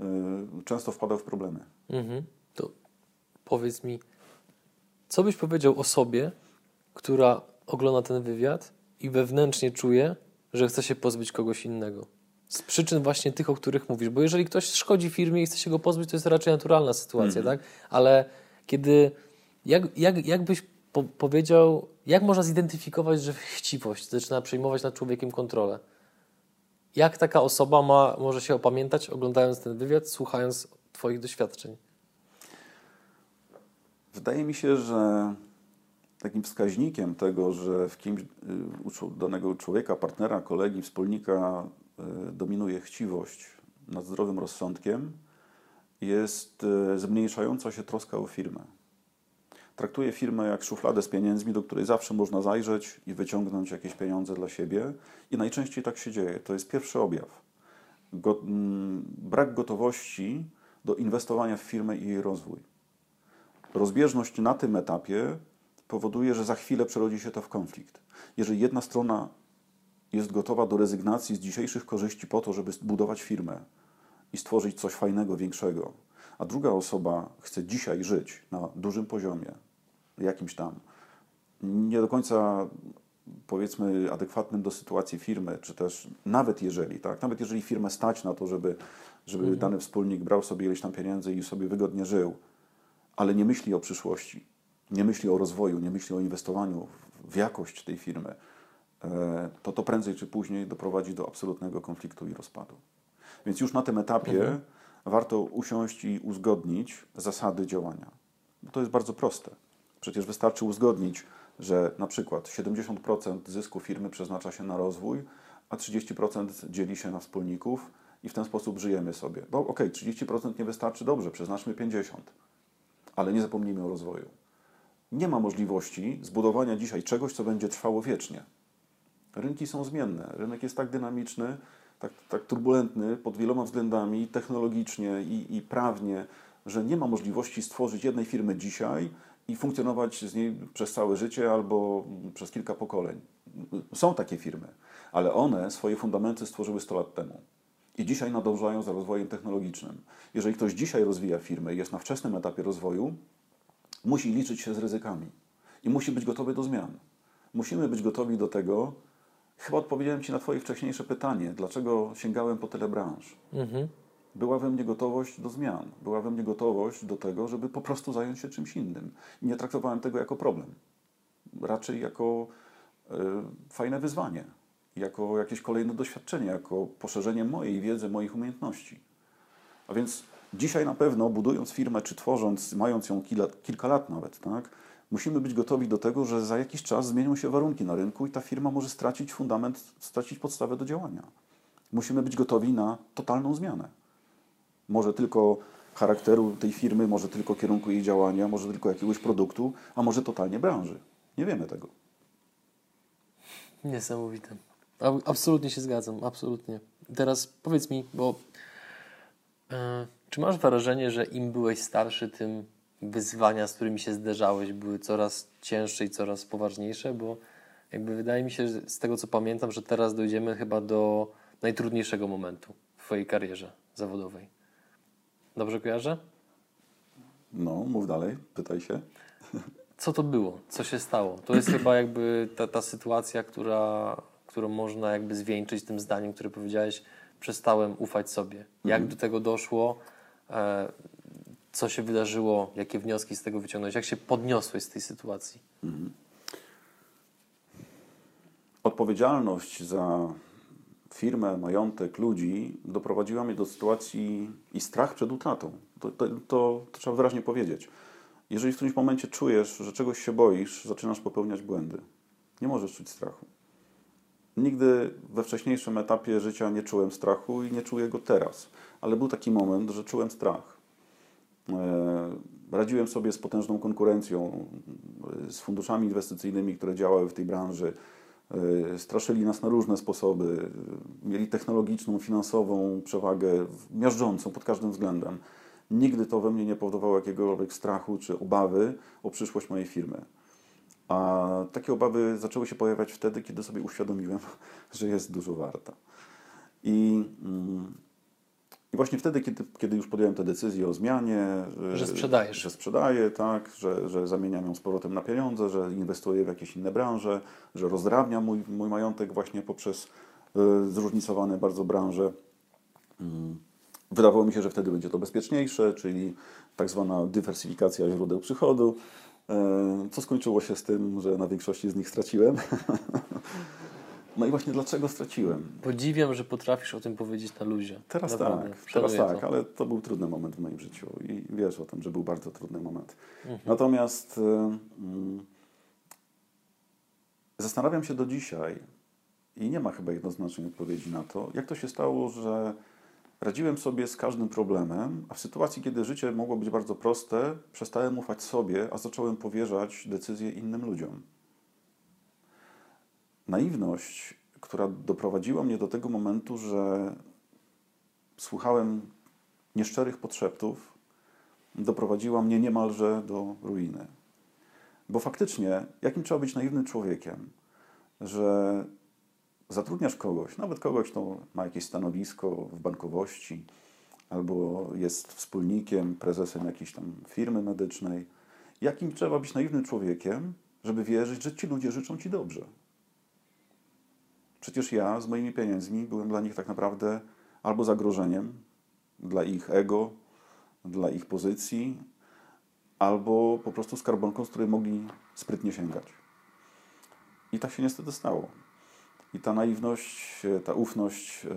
B: y, często wpadał w problemy.
A: Mhm. To powiedz mi, co byś powiedział osobie, która ogląda ten wywiad i wewnętrznie czuje, że chce się pozbyć kogoś innego? Z przyczyn właśnie tych, o których mówisz. Bo jeżeli ktoś szkodzi firmie i chce się go pozbyć, to jest raczej naturalna sytuacja, mm. tak? Ale kiedy. Jak, jak, jak byś po powiedział, jak można zidentyfikować, że chciwość zaczyna przejmować nad człowiekiem kontrolę? Jak taka osoba ma, może się opamiętać, oglądając ten wywiad, słuchając Twoich doświadczeń?
B: Wydaje mi się, że takim wskaźnikiem tego, że w kimś y, danego człowieka, partnera, kolegi, wspólnika y, dominuje chciwość nad zdrowym rozsądkiem, jest y, zmniejszająca się troska o firmę. Traktuje firmę jak szufladę z pieniędzmi, do której zawsze można zajrzeć i wyciągnąć jakieś pieniądze dla siebie. I najczęściej tak się dzieje. To jest pierwszy objaw. Go, mm, brak gotowości do inwestowania w firmę i jej rozwój. Rozbieżność na tym etapie powoduje, że za chwilę przerodzi się to w konflikt. Jeżeli jedna strona jest gotowa do rezygnacji z dzisiejszych korzyści po to, żeby budować firmę i stworzyć coś fajnego, większego, a druga osoba chce dzisiaj żyć na dużym poziomie, jakimś tam, nie do końca powiedzmy adekwatnym do sytuacji firmy, czy też nawet jeżeli, tak, nawet jeżeli firmę stać na to, żeby, żeby mhm. dany wspólnik brał sobie ileś tam pieniędzy i sobie wygodnie żył, ale nie myśli o przyszłości, nie myśli o rozwoju, nie myśli o inwestowaniu w jakość tej firmy, e, to to prędzej czy później doprowadzi do absolutnego konfliktu i rozpadu. Więc już na tym etapie mhm. warto usiąść i uzgodnić zasady działania. to jest bardzo proste. Przecież wystarczy uzgodnić, że na przykład 70% zysku firmy przeznacza się na rozwój, a 30% dzieli się na wspólników i w ten sposób żyjemy sobie. Bo okej, okay, 30% nie wystarczy, dobrze, przeznaczmy 50%, ale nie zapomnijmy o rozwoju. Nie ma możliwości zbudowania dzisiaj czegoś, co będzie trwało wiecznie. Rynki są zmienne. Rynek jest tak dynamiczny, tak, tak turbulentny pod wieloma względami, technologicznie i, i prawnie, że nie ma możliwości stworzyć jednej firmy dzisiaj i funkcjonować z niej przez całe życie albo przez kilka pokoleń. Są takie firmy, ale one swoje fundamenty stworzyły 100 lat temu. I dzisiaj nadążają za rozwojem technologicznym. Jeżeli ktoś dzisiaj rozwija firmę i jest na wczesnym etapie rozwoju, musi liczyć się z ryzykami i musi być gotowy do zmian. Musimy być gotowi do tego. Chyba odpowiedziałem Ci na Twoje wcześniejsze pytanie, dlaczego sięgałem po tyle branż. Mhm. Była we mnie gotowość do zmian, była we mnie gotowość do tego, żeby po prostu zająć się czymś innym. I nie traktowałem tego jako problem, raczej jako y, fajne wyzwanie, jako jakieś kolejne doświadczenie, jako poszerzenie mojej wiedzy, moich umiejętności. A więc Dzisiaj na pewno, budując firmę, czy tworząc, mając ją kilka, kilka lat nawet, tak, musimy być gotowi do tego, że za jakiś czas zmienią się warunki na rynku i ta firma może stracić fundament, stracić podstawę do działania. Musimy być gotowi na totalną zmianę. Może tylko charakteru tej firmy, może tylko kierunku jej działania, może tylko jakiegoś produktu, a może totalnie branży. Nie wiemy tego.
A: Niesamowite. Absolutnie się zgadzam, absolutnie. Teraz powiedz mi, bo. Yy czy masz wrażenie, że im byłeś starszy, tym wyzwania, z którymi się zderzałeś, były coraz cięższe i coraz poważniejsze? Bo jakby wydaje mi się, z tego co pamiętam, że teraz dojdziemy chyba do najtrudniejszego momentu w Twojej karierze zawodowej. Dobrze kojarzę?
B: No, mów dalej, pytaj się.
A: Co to było? Co się stało? To jest chyba jakby ta, ta sytuacja, która, którą można jakby zwieńczyć tym zdaniem, które powiedziałeś, przestałem ufać sobie. Jak mhm. do tego doszło? E, co się wydarzyło, jakie wnioski z tego wyciągnąć, jak się podniosłeś z tej sytuacji? Mhm.
B: Odpowiedzialność za firmę, majątek, ludzi doprowadziła mnie do sytuacji i strach przed utratą. To, to, to, to trzeba wyraźnie powiedzieć. Jeżeli w którymś momencie czujesz, że czegoś się boisz, zaczynasz popełniać błędy. Nie możesz czuć strachu. Nigdy we wcześniejszym etapie życia nie czułem strachu i nie czuję go teraz ale był taki moment, że czułem strach. E, radziłem sobie z potężną konkurencją, e, z funduszami inwestycyjnymi, które działały w tej branży. E, straszyli nas na różne sposoby. Mieli technologiczną, finansową przewagę, miażdżącą pod każdym względem. Nigdy to we mnie nie powodowało jakiegokolwiek strachu czy obawy o przyszłość mojej firmy. A takie obawy zaczęły się pojawiać wtedy, kiedy sobie uświadomiłem, że jest dużo warta. I mm, i właśnie wtedy, kiedy, kiedy już podjąłem tę decyzję o zmianie,
A: że sprzedajesz.
B: Że sprzedaję, tak, że, że zamieniam ją z powrotem na pieniądze, że inwestuję w jakieś inne branże, że rozdrabniam mój, mój majątek właśnie poprzez y, zróżnicowane bardzo branże. Y, wydawało mi się, że wtedy będzie to bezpieczniejsze, czyli tak zwana dywersyfikacja źródeł przychodu, co skończyło się z tym, że na większości z nich straciłem. No i właśnie dlaczego straciłem?
A: Podziwiam, że potrafisz o tym powiedzieć na luzie.
B: Teraz Naprawdę. tak, teraz tak, ale to był trudny moment w moim życiu i wiesz o tym, że był bardzo trudny moment. Mhm. Natomiast y, zastanawiam się do dzisiaj i nie ma chyba jednoznacznej odpowiedzi na to, jak to się stało, że radziłem sobie z każdym problemem, a w sytuacji, kiedy życie mogło być bardzo proste, przestałem ufać sobie, a zacząłem powierzać decyzje innym ludziom naiwność, która doprowadziła mnie do tego momentu, że słuchałem nieszczerych podszeptów, doprowadziła mnie niemalże do ruiny. Bo faktycznie, jakim trzeba być naiwnym człowiekiem, że zatrudniasz kogoś, nawet kogoś, kto ma jakieś stanowisko w bankowości, albo jest wspólnikiem, prezesem jakiejś tam firmy medycznej. Jakim trzeba być naiwnym człowiekiem, żeby wierzyć, że ci ludzie życzą ci dobrze? Przecież ja z moimi pieniędzmi byłem dla nich tak naprawdę albo zagrożeniem dla ich ego, dla ich pozycji, albo po prostu skarbonką, z której mogli sprytnie sięgać. I tak się niestety stało. I ta naiwność, ta ufność e,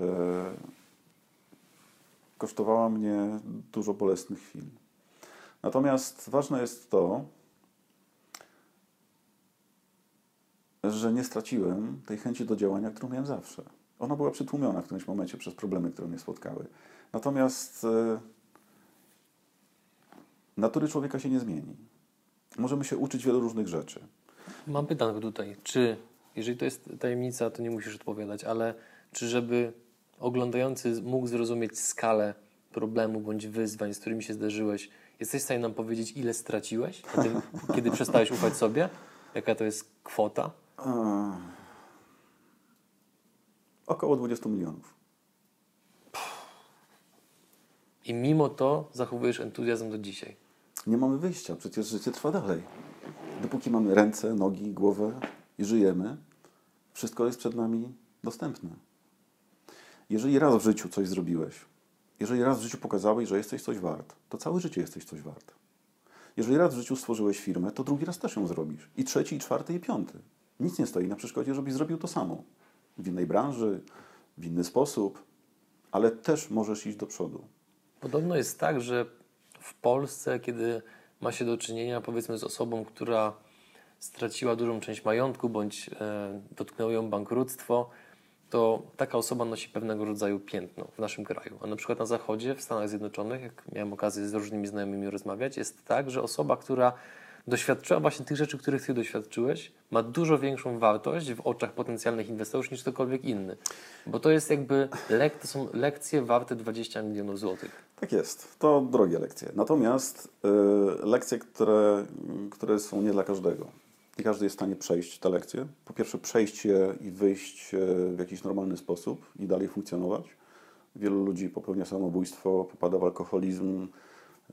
B: kosztowała mnie dużo bolesnych chwil. Natomiast ważne jest to, że nie straciłem tej chęci do działania, którą miałem zawsze. Ona była przytłumiona w którymś momencie przez problemy, które mnie spotkały. Natomiast e, natury człowieka się nie zmieni. Możemy się uczyć wielu różnych rzeczy.
A: Mam pytanko tutaj. Czy, jeżeli to jest tajemnica, to nie musisz odpowiadać, ale czy żeby oglądający mógł zrozumieć skalę problemu bądź wyzwań, z którymi się zderzyłeś, jesteś w stanie nam powiedzieć, ile straciłeś, tym, kiedy przestałeś ufać sobie? Jaka to jest kwota?
B: E, około 20 milionów.
A: I mimo to zachowujesz entuzjazm do dzisiaj.
B: Nie mamy wyjścia, przecież życie trwa dalej. Dopóki mamy ręce, nogi, głowę i żyjemy, wszystko jest przed nami dostępne. Jeżeli raz w życiu coś zrobiłeś, jeżeli raz w życiu pokazałeś, że jesteś coś wart, to całe życie jesteś coś wart. Jeżeli raz w życiu stworzyłeś firmę, to drugi raz też ją zrobisz. I trzeci, i czwarty, i piąty. Nic nie stoi na przeszkodzie, żebyś zrobił to samo. W innej branży, w inny sposób, ale też możesz iść do przodu.
A: Podobno jest tak, że w Polsce, kiedy ma się do czynienia powiedzmy z osobą, która straciła dużą część majątku bądź e, dotknęło ją bankructwo, to taka osoba nosi pewnego rodzaju piętno w naszym kraju. A na przykład na Zachodzie, w Stanach Zjednoczonych, jak miałem okazję z różnymi znajomymi rozmawiać, jest tak, że osoba, która doświadczyła właśnie tych rzeczy, których Ty doświadczyłeś, ma dużo większą wartość w oczach potencjalnych inwestorów niż ktokolwiek inny. Bo to jest jakby, lek, to są lekcje warte 20 milionów złotych.
B: Tak jest, to drogie lekcje. Natomiast y, lekcje, które, które są nie dla każdego. Nie każdy jest w stanie przejść te lekcje. Po pierwsze, przejść je i wyjść y, w jakiś normalny sposób i dalej funkcjonować. Wielu ludzi popełnia samobójstwo, popada w alkoholizm,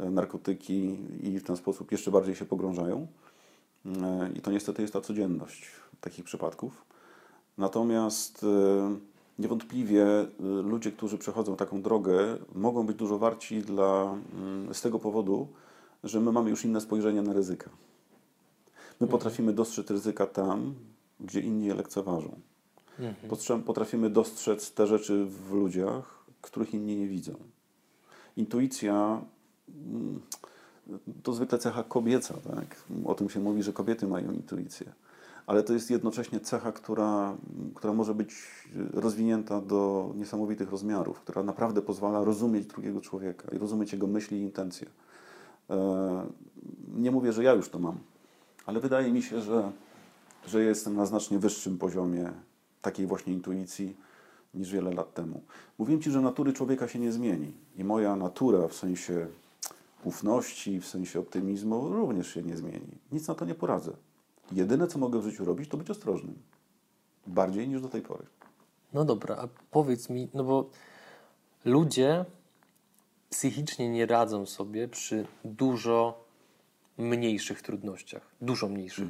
B: y, narkotyki i w ten sposób jeszcze bardziej się pogrążają. Y, I to niestety jest ta codzienność takich przypadków. Natomiast niewątpliwie ludzie, którzy przechodzą taką drogę, mogą być dużo warci dla, mm, z tego powodu, że my mamy już inne spojrzenie na ryzyka. My potrafimy dostrzec ryzyka tam, gdzie inni je lekceważą. Postrze- Potrafimy dostrzec te rzeczy w ludziach, których inni nie widzą. Intuicja mm, to zwykle cecha kobieca, tak? O tym się mówi, że kobiety mają intuicję. Ale to jest jednocześnie cecha, która, która może być rozwinięta do niesamowitych rozmiarów, która naprawdę pozwala rozumieć drugiego człowieka i rozumieć jego myśli i intencje. E, Nie mówię, że ja już to mam, ale wydaje mi się, że, że jestem na znacznie wyższym poziomie takiej właśnie intuicji niż wiele lat temu. Mówiłem Ci, że natury człowieka się nie zmieni i moja natura w sensie ufności, w sensie optymizmu również się nie zmieni. Nic na to nie poradzę. Jedyne, co mogę w życiu robić, to być ostrożnym. Bardziej niż do tej pory.
A: No dobra, a powiedz mi, no bo ludzie psychicznie nie radzą sobie przy dużo mniejszych trudnościach, dużo mniejszych.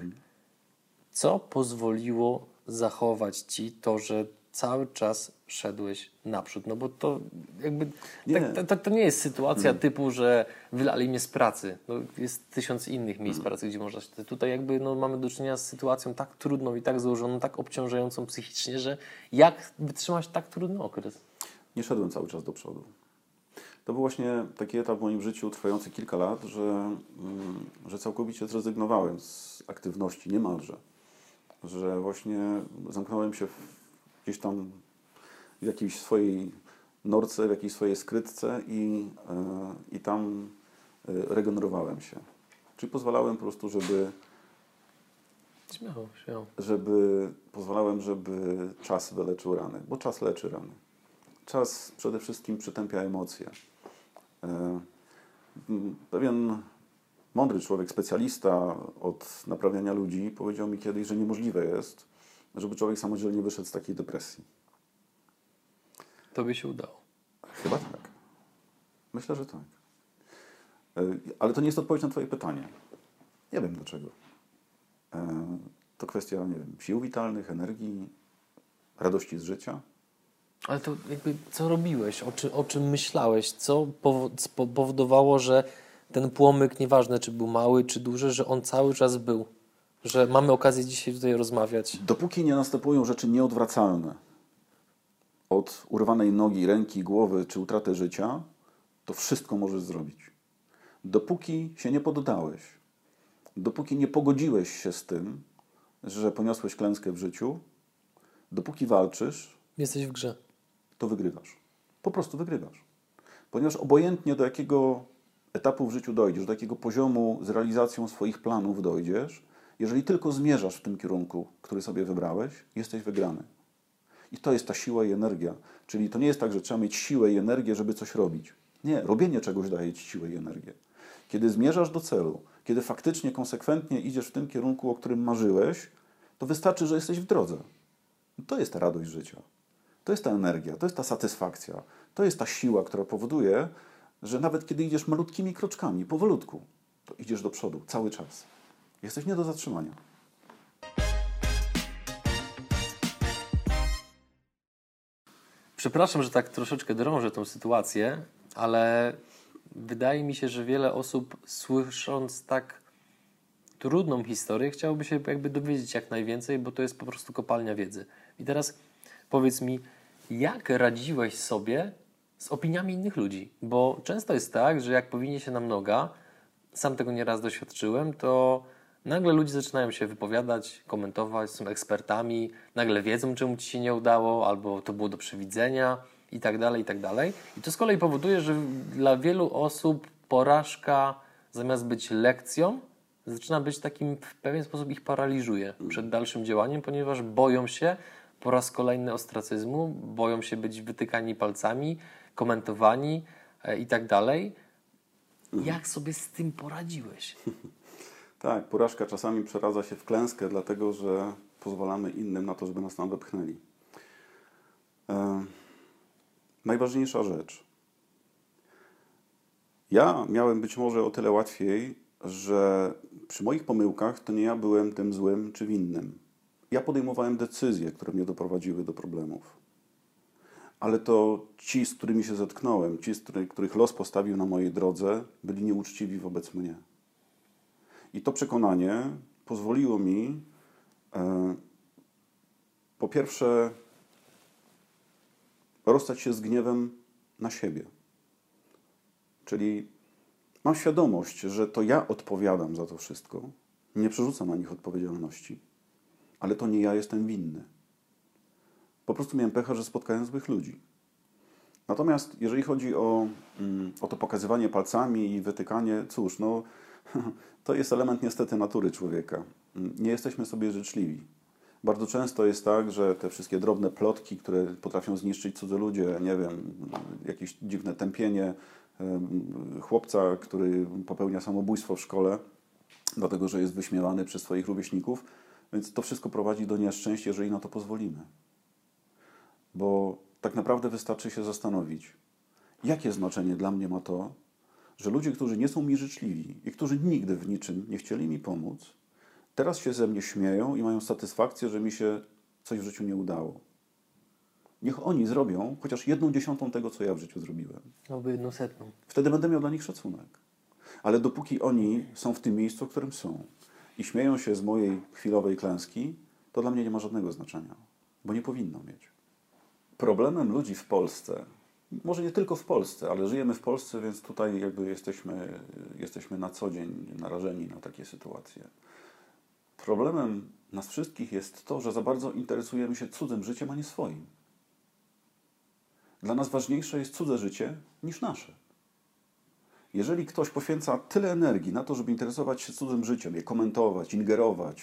A: Co pozwoliło zachować ci to, że cały czas szedłeś naprzód? No bo to jakby
B: Nie.
A: tak, to, to nie jest sytuacja typu, że wylali mnie z pracy. No, jest tysiąc innych miejsc pracy, gdzie można się... Tutaj jakby no, mamy do czynienia z sytuacją tak trudną i tak złożoną, tak obciążającą psychicznie, że jak wytrzymać tak trudny okres?
B: Nie szedłem cały czas do przodu. To był właśnie taki etap w moim życiu trwający kilka lat, że, mm, że całkowicie zrezygnowałem z aktywności niemalże. Że właśnie zamknąłem się w, gdzieś tam w jakiejś swojej norce, w jakiejś swojej skrytce i, e, i tam e, regenerowałem się. Czyli pozwalałem po prostu, żeby,
A: Śmiało, śmiało.
B: żeby pozwalałem, żeby czas wyleczył rany, bo czas leczy rany. Czas przede wszystkim przytępia emocje. E, Pewien mądry człowiek, specjalista od naprawiania ludzi, powiedział mi kiedyś, że niemożliwe jest, żeby człowiek samodzielnie wyszedł z takiej depresji.
A: Tobie się udało.
B: Chyba tak. Myślę, że tak. E, Ale to nie jest odpowiedź na Twoje pytanie. Nie wiem dlaczego. E, To kwestia, nie wiem, sił witalnych, energii, radości z życia.
A: Ale to jakby co robiłeś? O, czy, o czym myślałeś? Co powodowało, że ten płomyk, nieważne czy był mały, czy duży, że on cały czas był? Że mamy okazję dzisiaj tutaj rozmawiać.
B: Dopóki nie następują rzeczy nieodwracalne od urwanej nogi, ręki, głowy czy utraty życia, to wszystko możesz zrobić. Dopóki się nie poddałeś, dopóki nie pogodziłeś się z tym, że poniosłeś klęskę w życiu, dopóki walczysz,
A: Jesteś w grze.
B: To wygrywasz. Po prostu wygrywasz. Ponieważ obojętnie do jakiego etapu w życiu dojdziesz, do jakiego poziomu z realizacją swoich planów dojdziesz, jeżeli tylko zmierzasz w tym kierunku, który sobie wybrałeś, jesteś wygrany. I to jest ta siła i energia. Czyli to nie jest tak, że trzeba mieć siłę i energię, żeby coś robić. Nie, robienie czegoś daje ci siłę i energię. Kiedy zmierzasz do celu, kiedy faktycznie konsekwentnie idziesz w tym kierunku, o którym marzyłeś, to wystarczy, że jesteś w drodze. To jest ta radość życia. To jest ta energia, to jest ta satysfakcja, to jest ta siła, która powoduje, że nawet kiedy idziesz malutkimi kroczkami, powolutku, to idziesz do przodu cały czas. Jesteś nie do zatrzymania.
A: Przepraszam, że tak troszeczkę drążę tą sytuację, ale wydaje mi się, że wiele osób słysząc tak trudną historię chciałoby się jakby dowiedzieć jak najwięcej, bo to jest po prostu kopalnia wiedzy. I teraz powiedz mi, jak radziłeś sobie z opiniami innych ludzi? Bo często jest tak, że jak powinie się nam noga, sam tego nieraz doświadczyłem, to nagle ludzie zaczynają się wypowiadać, komentować, są ekspertami, nagle wiedzą, czemu ci się nie udało, albo to było do przewidzenia i tak dalej, i tak dalej. I to z kolei powoduje, że dla wielu osób porażka zamiast być lekcją, zaczyna być takim, w pewien sposób ich paraliżuje przed dalszym działaniem, ponieważ boją się po raz kolejny ostracyzmu, boją się być wytykani palcami, komentowani e, i tak dalej. Jak sobie z tym poradziłeś?
B: Tak, porażka czasami przeradza się w klęskę, dlatego że pozwalamy innym na to, żeby nas tam wepchnęli. E, najważniejsza rzecz. Ja miałem być może o tyle łatwiej, że przy moich pomyłkach to nie ja byłem tym złym czy winnym. Ja podejmowałem decyzje, które mnie doprowadziły do problemów. Ale to ci, z którymi się zetknąłem, ci, których los postawił na mojej drodze, byli nieuczciwi wobec mnie. I to przekonanie pozwoliło mi e, po pierwsze rozstać się z gniewem na siebie. Czyli mam świadomość, że to ja odpowiadam za to wszystko, nie przerzucam na nich odpowiedzialności, ale to nie ja jestem winny. Po prostu miałem pecha, że spotkałem złych ludzi. Natomiast jeżeli chodzi o, mm, o to pokazywanie palcami i wytykanie, cóż, no, to jest element niestety natury człowieka. Nie jesteśmy sobie życzliwi. Bardzo często jest tak, że te wszystkie drobne plotki, które potrafią zniszczyć cudze ludzie, nie wiem, jakieś dziwne tępienie chłopca, który popełnia samobójstwo w szkole, dlatego że jest wyśmiewany przez swoich rówieśników, więc to wszystko prowadzi do nieszczęść, jeżeli na to pozwolimy. Bo tak naprawdę wystarczy się zastanowić, jakie znaczenie dla mnie ma to, że ludzie, którzy nie są mi życzliwi i którzy nigdy w niczym nie chcieli mi pomóc, teraz się ze mnie śmieją i mają satysfakcję, że mi się coś w życiu nie udało. Niech oni zrobią chociaż jedną dziesiątą tego, co ja w życiu zrobiłem.
A: Albo jedną setną.
B: Wtedy będę miał dla nich szacunek. Ale dopóki oni są w tym miejscu, w którym są i śmieją się z mojej chwilowej klęski, to dla mnie nie ma żadnego znaczenia, bo nie powinno mieć. Problemem ludzi w Polsce, może nie tylko w Polsce, ale żyjemy w Polsce, więc tutaj jakby jesteśmy, jesteśmy na co dzień narażeni na takie sytuacje. Problemem nas wszystkich jest to, że za bardzo interesujemy się cudzym życiem, a nie swoim. Dla nas ważniejsze jest cudze życie niż nasze. Jeżeli ktoś poświęca tyle energii na to, żeby interesować się cudzym życiem, je komentować, ingerować,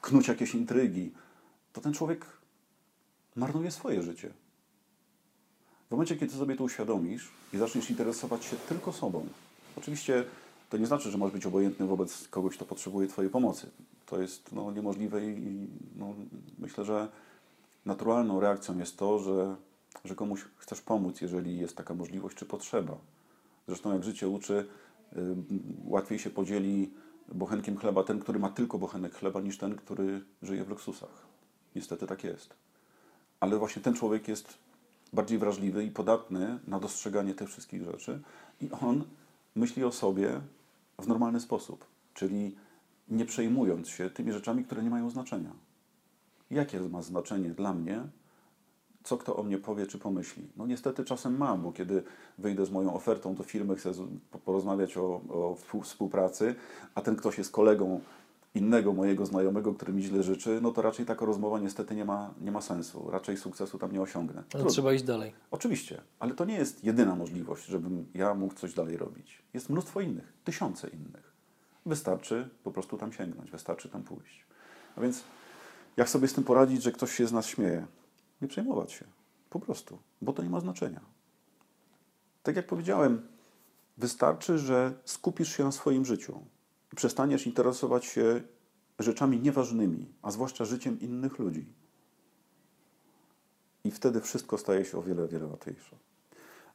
B: knuć jakieś intrygi, to ten człowiek marnuje swoje życie. W momencie, kiedy sobie to uświadomisz i zaczniesz interesować się tylko sobą, oczywiście to nie znaczy, że masz być obojętny wobec kogoś, kto potrzebuje Twojej pomocy. To jest no, niemożliwe i no, myślę, że naturalną reakcją jest to, że, że komuś chcesz pomóc, jeżeli jest taka możliwość czy potrzeba. Zresztą jak życie uczy, y, łatwiej się podzieli bochenkiem chleba ten, który ma tylko bochenek chleba, niż ten, który żyje w luksusach. Niestety tak jest. Ale właśnie ten człowiek jest bardziej wrażliwy i podatny na dostrzeganie tych wszystkich rzeczy i on myśli o sobie w normalny sposób, czyli nie przejmując się tymi rzeczami, które nie mają znaczenia. Jakie ma znaczenie dla mnie, co kto o mnie powie czy pomyśli. No niestety czasem mam, bo kiedy wyjdę z moją ofertą do firmy, chcę porozmawiać o, o współ- współpracy, a ten ktoś jest kolegą innego mojego znajomego, który mi źle życzy, no to raczej taka rozmowa niestety nie ma, nie ma sensu. Raczej sukcesu tam nie osiągnę.
A: Ale
B: Trudno.
A: trzeba iść dalej.
B: Oczywiście, ale to nie jest jedyna możliwość, żebym ja mógł coś dalej robić. Jest mnóstwo innych, tysiące innych. Wystarczy po prostu tam sięgnąć, wystarczy tam pójść. A więc jak sobie z tym poradzić, że ktoś się z nas śmieje? Nie przejmować się. Po prostu, bo to nie ma znaczenia. Tak jak powiedziałem, wystarczy, że skupisz się na swoim życiu i przestaniesz interesować się rzeczami nieważnymi, a zwłaszcza życiem innych ludzi. I wtedy wszystko staje się o wiele, wiele łatwiejsze.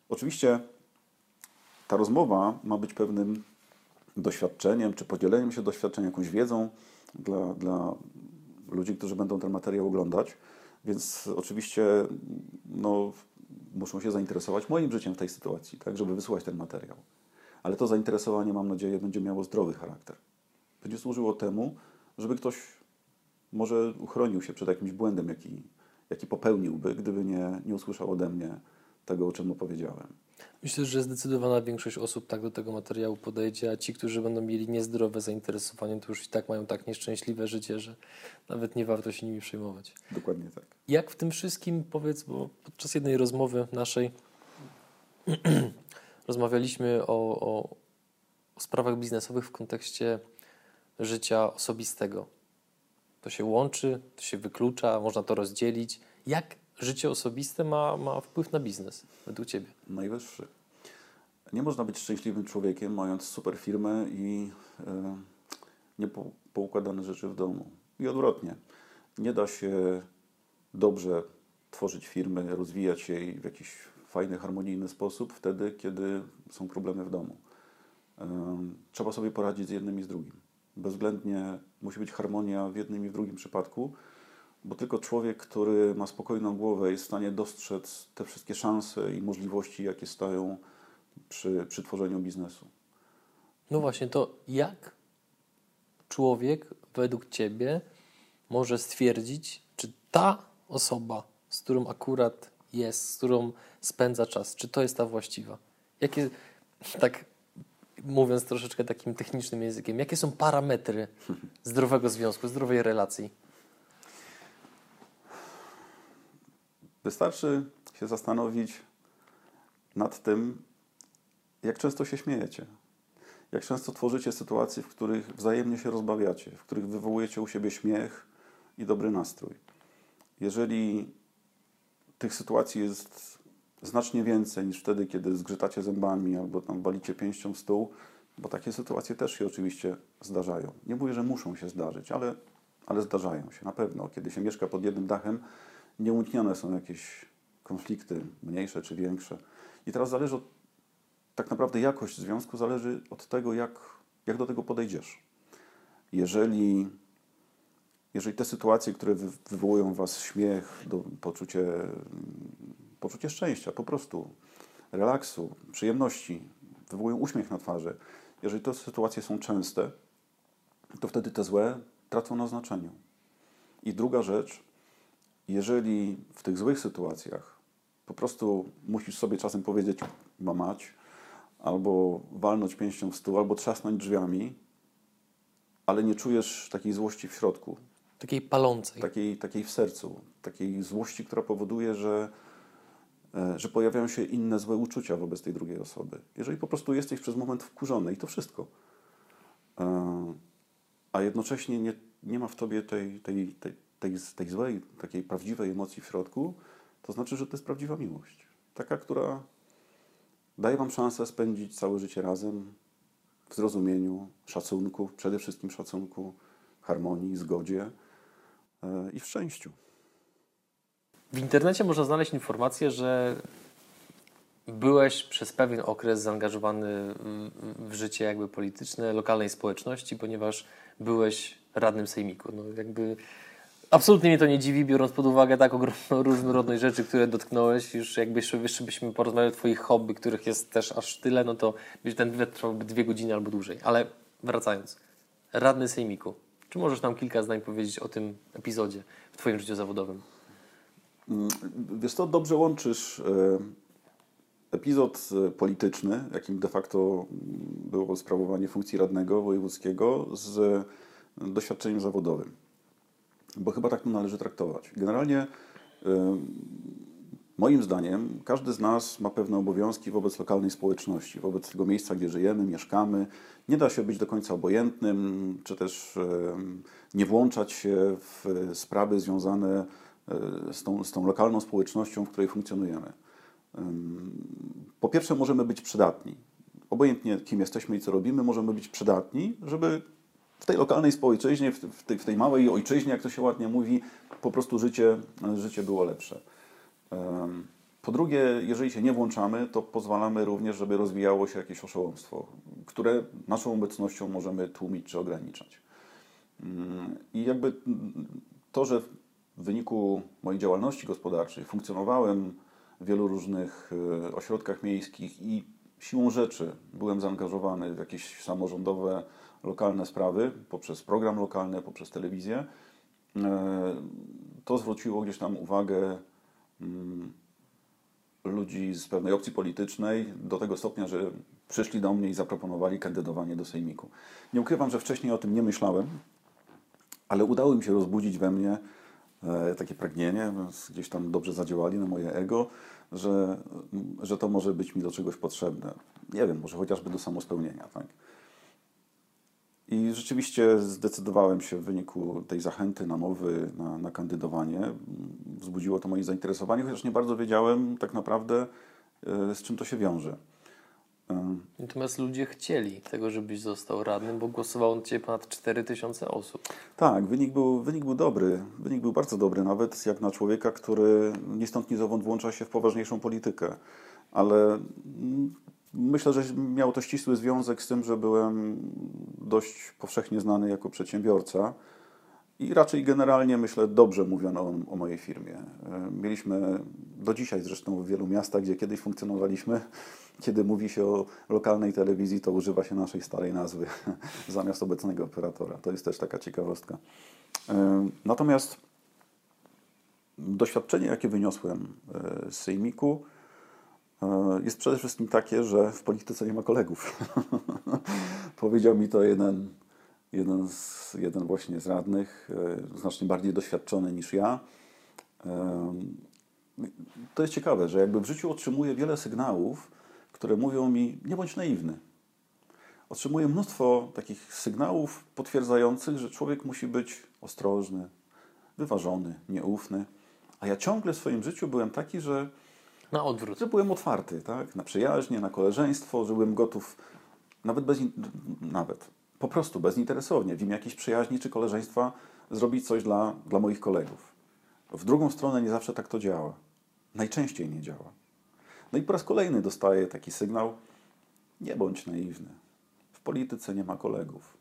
B: Oczywiście ta rozmowa ma być pewnym doświadczeniem, czy podzieleniem się doświadczeniem, jakąś wiedzą dla, dla ludzi, którzy będą ten materiał oglądać. Więc oczywiście no, muszą się zainteresować moim życiem w tej sytuacji, tak, żeby wysłuchać ten materiał. Ale to zainteresowanie, mam nadzieję, będzie miało zdrowy charakter. Będzie służyło temu, żeby ktoś może uchronił się przed jakimś błędem, jaki, jaki popełniłby, gdyby nie, nie usłyszał ode mnie tego, o czym opowiedziałem.
A: Myślę, że zdecydowana większość osób tak do tego materiału podejdzie, a ci, którzy będą mieli niezdrowe zainteresowanie, to już i tak mają tak nieszczęśliwe życie, że nawet nie warto się nimi przejmować.
B: Dokładnie tak.
A: Jak w tym wszystkim, powiedz, bo podczas jednej rozmowy naszej rozmawialiśmy o, o, o sprawach biznesowych w kontekście życia osobistego. To się łączy, to się wyklucza, można to rozdzielić. Jak życie osobiste ma, ma wpływ na biznes według Ciebie?
B: Najwyższy. Nie można być szczęśliwym człowiekiem, mając super firmę i e, nie rzeczy w domu. I odwrotnie. Nie da się dobrze tworzyć firmy, rozwijać jej w jakiś fajny, harmonijny sposób wtedy, kiedy są problemy w domu. E, trzeba sobie poradzić z jednym i z drugim. Bezwzględnie musi być harmonia w jednym i w drugim przypadku, bo tylko człowiek, który ma spokojną głowę, jest w stanie dostrzec te wszystkie szanse i możliwości, jakie stają przy, przy tworzeniu biznesu.
A: No właśnie, to jak człowiek według Ciebie może stwierdzić, czy ta osoba, z którą akurat jest, z którą spędza czas, czy to jest ta właściwa? Jakie, tak mówiąc troszeczkę takim technicznym językiem, jakie są parametry zdrowego związku, zdrowej relacji?
B: Wystarczy się zastanowić nad tym, jak często się śmiejecie. Jak często tworzycie sytuacje, w których wzajemnie się rozbawiacie, w których wywołujecie u siebie śmiech i dobry nastrój. Jeżeli tych sytuacji jest znacznie więcej niż wtedy, kiedy zgrzytacie zębami albo tam walicie pięścią w stół, bo takie sytuacje też się oczywiście zdarzają. Nie mówię, że muszą się zdarzyć, ale, ale zdarzają się na pewno. Kiedy się mieszka pod jednym dachem, nieuniknione są jakieś konflikty, mniejsze czy większe. I teraz zależy od, tak naprawdę jakość związku zależy od tego, jak, jak do tego podejdziesz. Jeżeli, jeżeli te sytuacje, które wy, wywołują Was śmiech, do, poczucie, poczucie szczęścia, po prostu relaksu, przyjemności, wywołują uśmiech na twarzy, jeżeli te sytuacje są częste, to wtedy te złe tracą na znaczeniu. I druga rzecz, jeżeli w tych złych sytuacjach po prostu musisz sobie czasem powiedzieć mamać, albo walnąć pięścią w stół, albo trzasnąć drzwiami, ale nie czujesz takiej złości w środku,
A: Takiej palącej.
B: takiej, takiej w sercu, takiej złości, która powoduje, że, e, że pojawiają się inne złe uczucia wobec tej drugiej osoby. Jeżeli po prostu jesteś przez moment wkurzony i to wszystko, e, a jednocześnie nie, nie ma w tobie tej, tej, tej, tej, tej złej, takiej prawdziwej emocji w środku, to znaczy, że to jest prawdziwa miłość. Taka, która daje wam szansę spędzić całe życie razem w zrozumieniu, szacunku, przede wszystkim szacunku, harmonii, zgodzie e, i w szczęściu.
A: W internecie można znaleźć informację, że byłeś przez pewien okres zaangażowany w- życie jakby polityczne lokalnej społeczności, ponieważ byłeś radnym sejmiku. No jakby absolutnie mnie to nie dziwi, biorąc pod uwagę tak ogromną różnorodność rzeczy, które dotknąłeś. Już jakby jeszcze, byśmy porozmawiali o twoich hobby, których jest też aż tyle, no to ten wywiad trwałby dwie godziny albo dłużej. Ale wracając. Radny sejmiku. Czy możesz nam kilka zdań powiedzieć o tym epizodzie w twoim życiu zawodowym?
B: Mm, Wiesz co, dobrze łączysz e, epizod e, polityczny, jakim de facto mm, było sprawowanie funkcji radnego wojewódzkiego z e, doświadczeniem zawodowym. Bo chyba tak to należy traktować. Generalnie e, moim zdaniem każdy z nas ma pewne obowiązki wobec lokalnej społeczności, wobec tego miejsca, gdzie żyjemy, mieszkamy. Nie da się być do końca obojętnym, czy też nie włączać się w sprawy związane e, z tą, z tą lokalną społecznością, w której funkcjonujemy. Po pierwsze, możemy być przydatni. Obojętnie kim jesteśmy i co robimy, możemy być przydatni, żeby w tej lokalnej społeczności, w tej, w tej małej ojczyźnie, jak to się ładnie mówi, po prostu życie, życie było lepsze. Po drugie, jeżeli się nie włączamy, to pozwalamy również, żeby rozwijało się jakieś oszołomstwo, które naszą obecnością możemy tłumić czy ograniczać. Ym, I jakby mm, to, że w wyniku mojej działalności gospodarczej funkcjonowałem w wielu różnych e, ośrodkach miejskich i siłą rzeczy byłem zaangażowany w jakieś samorządowe, lokalne sprawy poprzez program lokalny, poprzez telewizję, e, to zwróciło gdzieś tam uwagę mm, ludzi z pewnej opcji politycznej do tego stopnia, że przyszli do mnie i zaproponowali kandydowanie do Sejmiku. Nie ukrywam, że wcześniej o tym nie myślałem, ale udało im się rozbudzić we mnie e, takie pragnienie, gdzieś tam dobrze zadziałali na moje ego, że, że to może być mi do czegoś potrzebne. Nie wiem, może chociażby do samospełnienia. Tak? I rzeczywiście zdecydowałem się w wyniku tej zachęty na nowy, na, na kandydowanie. Wzbudziło to moje zainteresowanie, chociaż nie bardzo wiedziałem tak naprawdę, e, z czym to się wiąże. E,
A: Natomiast ludzie chcieli tego, żebyś został radnym, bo głosowało na ciebie ponad 4000 osób.
B: Tak, wynik był, wynik był dobry. Wynik był bardzo dobry, nawet jak na człowieka, który ni stąd, ni zowąd włącza się w poważniejszą politykę. Ale mm, myślę, że miało to ścisły związek z tym, że byłem dość powszechnie znany jako przedsiębiorca. I raczej generalnie, myślę, dobrze mówiono o, o mojej firmie. E, Mieliśmy do dzisiaj zresztą w wielu miastach, gdzie kiedyś funkcjonowaliśmy, kiedy mówi się o lokalnej telewizji, to używa się naszej starej nazwy zamiast obecnego operatora. To jest też taka ciekawostka. E, Natomiast doświadczenie, jakie wyniosłem e, z Sejmiku, jest przede wszystkim takie, że w polityce nie ma kolegów. Powiedział mi to jeden, jeden, z, jeden właśnie z radnych, e, znacznie bardziej doświadczony niż ja. E, To jest ciekawe, że jakby w życiu otrzymuję wiele sygnałów, które mówią mi, nie bądź naiwny. Otrzymuję mnóstwo takich sygnałów potwierdzających, że człowiek musi być ostrożny, wyważony, nieufny. A ja ciągle w swoim życiu byłem taki, że
A: Na odwrót.
B: że byłem otwarty, tak? Na przyjaźnie, na koleżeństwo, że byłem gotów nawet bez, nawet, po prostu bezinteresownie, w imię jakiejś przyjaźni czy koleżeństwa zrobić coś dla, dla moich kolegów. W drugą stronę nie zawsze tak to działa. Najczęściej nie działa. No i po raz kolejny dostaję taki sygnał, nie bądź naiwny. W polityce nie ma kolegów.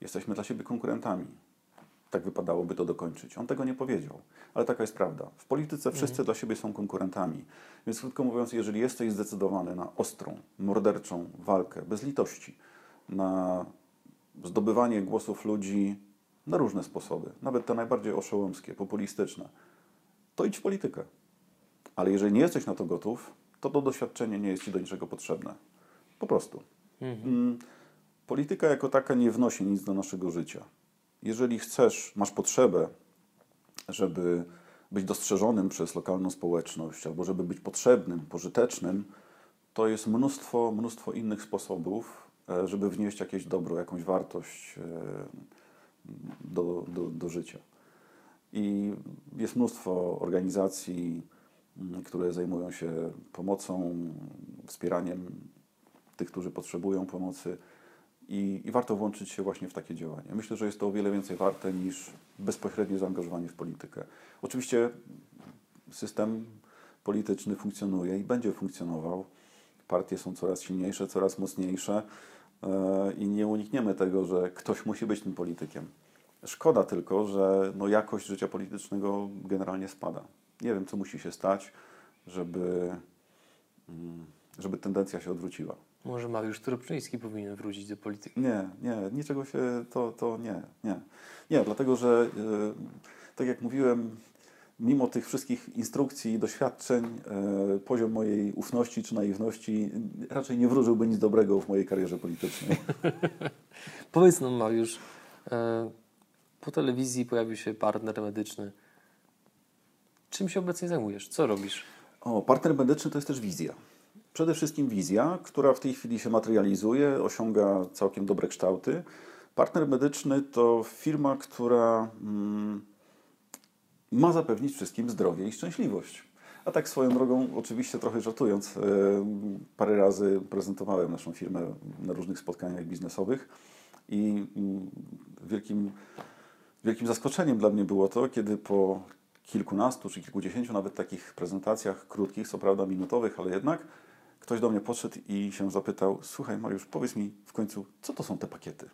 B: Jesteśmy dla siebie konkurentami. Tak wypadałoby to dokończyć. On tego nie powiedział, ale taka jest prawda. W polityce wszyscy dla siebie są konkurentami. Więc krótko mówiąc, jeżeli jesteś zdecydowany na ostrą, morderczą walkę, bez litości, na zdobywanie głosów ludzi na różne sposoby, nawet te najbardziej oszołomskie, populistyczne, to idź w politykę. Ale jeżeli nie jesteś na to gotów, to to doświadczenie nie jest ci do niczego potrzebne. Po prostu. Mm, Polityka jako taka nie wnosi nic do naszego życia. Jeżeli chcesz, masz potrzebę, żeby być dostrzeżonym przez lokalną społeczność, albo żeby być potrzebnym, pożytecznym, to jest mnóstwo, mnóstwo innych sposobów, e, żeby wnieść jakieś dobro, jakąś wartość e, do, do, do życia. I jest mnóstwo organizacji, m, które zajmują się pomocą, wspieraniem tych, którzy potrzebują pomocy. I, I warto włączyć się właśnie w takie działania. Myślę, że jest to o wiele więcej warte niż bezpośrednie zaangażowanie w politykę. Oczywiście system polityczny funkcjonuje i będzie funkcjonował. Partie są coraz silniejsze, coraz mocniejsze e, i nie unikniemy tego, że ktoś musi być tym politykiem. Szkoda tylko, że no, jakość życia politycznego generalnie spada. Nie wiem, co musi się stać, żeby, mm, żeby tendencja się odwróciła.
A: Może Mariusz Tropczyński powinien wrócić do polityki.
B: Nie, nie, niczego się to, to nie, nie. Nie, dlatego że e, tak jak mówiłem, mimo tych wszystkich instrukcji i doświadczeń, e, poziom mojej ufności czy naiwności raczej nie wróżyłby nic dobrego w mojej karierze politycznej.
A: Powiedz nam, Mariusz, e, po telewizji pojawił się partner medyczny. Czym się obecnie zajmujesz? Co robisz?
B: O, partner medyczny to jest też wizja. Przede wszystkim wizja, która w tej chwili się materializuje, osiąga całkiem dobre kształty. Partner medyczny to firma, która mm, ma zapewnić wszystkim zdrowie i szczęśliwość. A tak swoją drogą, oczywiście trochę żartując, e, parę razy prezentowałem naszą firmę na różnych spotkaniach biznesowych i mm, wielkim, wielkim zaskoczeniem dla mnie było to, kiedy po kilkunastu czy kilkudziesięciu nawet takich prezentacjach krótkich, co prawda minutowych, ale jednak ktoś do mnie podszedł i się zapytał: Słuchaj, Mariusz, powiedz mi w końcu, co to są te pakiety?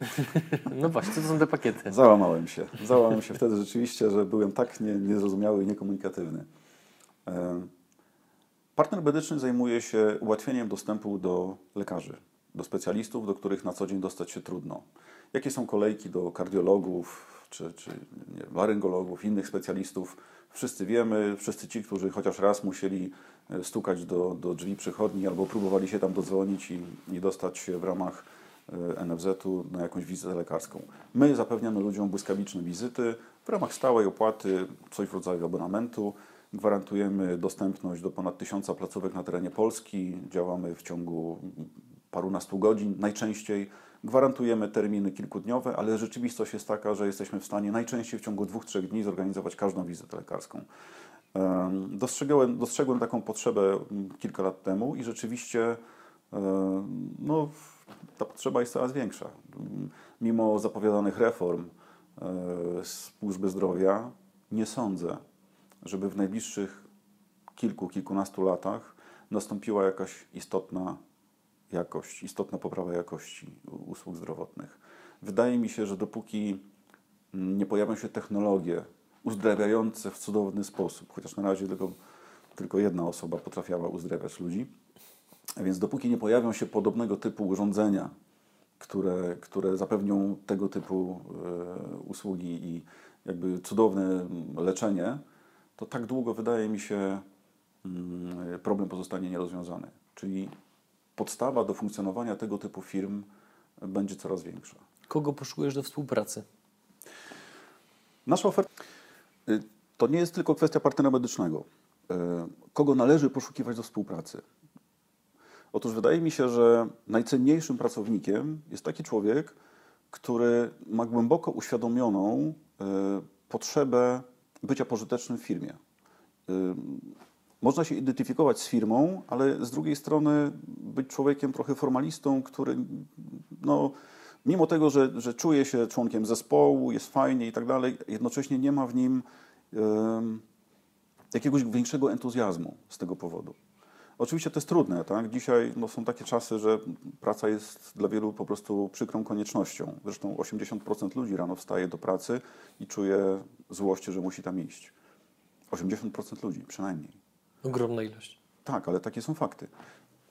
A: No właśnie, co to są te pakiety?
B: Załamałem się. Załamałem się wtedy rzeczywiście, że byłem tak nie, niezrozumiały i niekomunikatywny. Partner medyczny zajmuje się ułatwieniem dostępu do lekarzy, do specjalistów, do których na co dzień dostać się trudno. Jakie są kolejki do kardiologów, czy, czy nie, laryngologów, innych specjalistów? Wszyscy wiemy, wszyscy ci, którzy chociaż raz musieli e, stukać do, do drzwi przychodni albo próbowali się tam dodzwonić i, i dostać się w ramach e, NFZ-u na jakąś wizytę lekarską. My zapewniamy ludziom błyskawiczne wizyty w ramach stałej opłaty, coś w rodzaju abonamentu. Gwarantujemy dostępność do ponad tysiąca placówek na terenie Polski. Działamy w ciągu parunastu godzin najczęściej. Gwarantujemy terminy kilkudniowe, ale rzeczywistość jest taka, że jesteśmy w stanie najczęściej w ciągu dwóch, trzech dni zorganizować każdą wizytę lekarską. Em, Dostrzegłem, dostrzegłem taką potrzebę mm, kilka lat temu i rzeczywiście no, ta potrzeba jest coraz większa. Mimo zapowiadanych reform e, służby zdrowia, nie sądzę, żeby w najbliższych kilku, kilkunastu latach nastąpiła jakaś istotna jakość, istotna poprawa jakości usług zdrowotnych. Wydaje mi się, że dopóki nie pojawią się technologie uzdrawiające w cudowny sposób, chociaż na razie tylko, tylko jedna osoba potrafiała uzdrawiać ludzi, a więc dopóki nie pojawią się podobnego typu urządzenia, które, które zapewnią tego typu e, usługi i jakby cudowne leczenie, to tak długo wydaje mi się mm, problem pozostanie nierozwiązany. Czyli podstawa do funkcjonowania tego typu firm będzie coraz większa.
A: Kogo poszukujesz do współpracy?
B: Nasza oferta y, to nie jest tylko kwestia partnera medycznego. Y, Kogo należy poszukiwać do współpracy? Otóż wydaje mi się, że najcenniejszym pracownikiem jest taki człowiek, który ma głęboko uświadomioną y, potrzebę bycia pożytecznym w firmie. Można się identyfikować z firmą, ale z drugiej strony być człowiekiem trochę formalistą, który no, mimo tego, że, że czuje się członkiem zespołu, jest fajnie i tak dalej, jednocześnie nie ma w nim jakiegoś większego entuzjazmu z tego powodu. Oczywiście to jest trudne, tak? Dzisiaj no, są takie czasy, że praca jest dla wielu po prostu przykrą koniecznością. Zresztą 80% ludzi rano wstaje do pracy i czuje złość, że musi tam iść. 80% ludzi przynajmniej.
A: Ogromna ilość.
B: Tak, ale takie są fakty.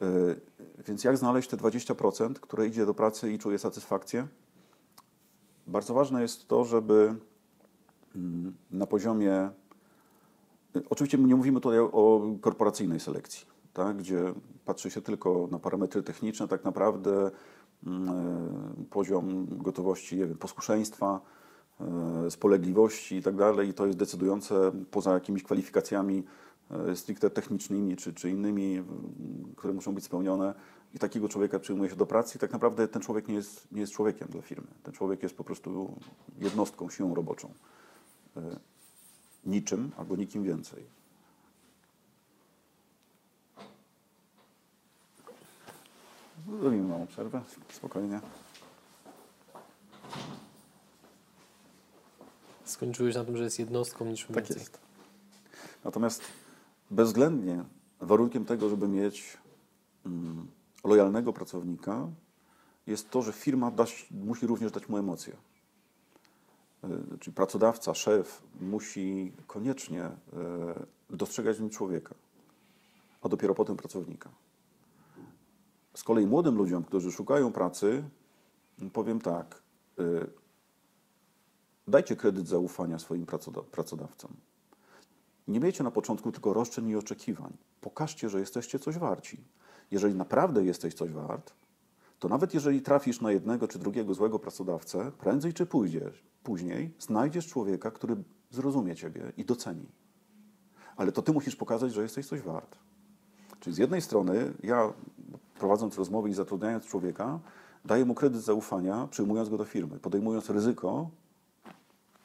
B: Yy, Więc jak znaleźć te 20%, które idzie do pracy i czuje satysfakcję? Bardzo ważne jest to, żeby mm, na poziomie. y, Oczywiście nie mówimy tutaj o korporacyjnej selekcji, tak, gdzie patrzy się tylko na parametry techniczne, tak naprawdę mm, y, poziom gotowości, nie wiem, posłuszeństwa, spolegliwości i tak dalej, i to jest decydujące poza jakimiś kwalifikacjami e, stricte technicznymi czy, czy innymi, które muszą być spełnione. I takiego człowieka przyjmuje się do pracy i tak naprawdę ten człowiek nie jest, nie jest człowiekiem dla firmy. Ten człowiek jest po prostu jednostką, siłą roboczą. E, Niczym albo nikim więcej. Zrobimy małą przerwę, spokojnie.
A: Skończyłeś na tym, że jest jednostką niż
B: Tak
A: więcej.
B: jest. Natomiast bezwzględnie warunkiem tego, żeby mieć mm, lojalnego pracownika, jest to, że firma musi również dać mu emocje. Y, Czyli pracodawca, szef musi koniecznie y, dostrzegać w nim człowieka, a dopiero potem pracownika. Z kolei młodym ludziom, którzy szukają pracy, powiem tak, y, dajcie kredyt zaufania swoim pracoda- pracodawcom. Nie miejcie na początku tylko roszczeń i oczekiwań. Pokażcie, że jesteście coś warci. Jeżeli naprawdę jesteś coś wart, to nawet jeżeli trafisz na jednego czy drugiego złego pracodawcę, prędzej czy pójdziesz, później znajdziesz człowieka, który zrozumie ciebie i doceni. Ale to ty musisz pokazać, że jesteś coś wart. Czyli z jednej strony ja, prowadząc rozmowy i zatrudniając człowieka, daję mu kredyt zaufania, przyjmując go do firmy, podejmując ryzyko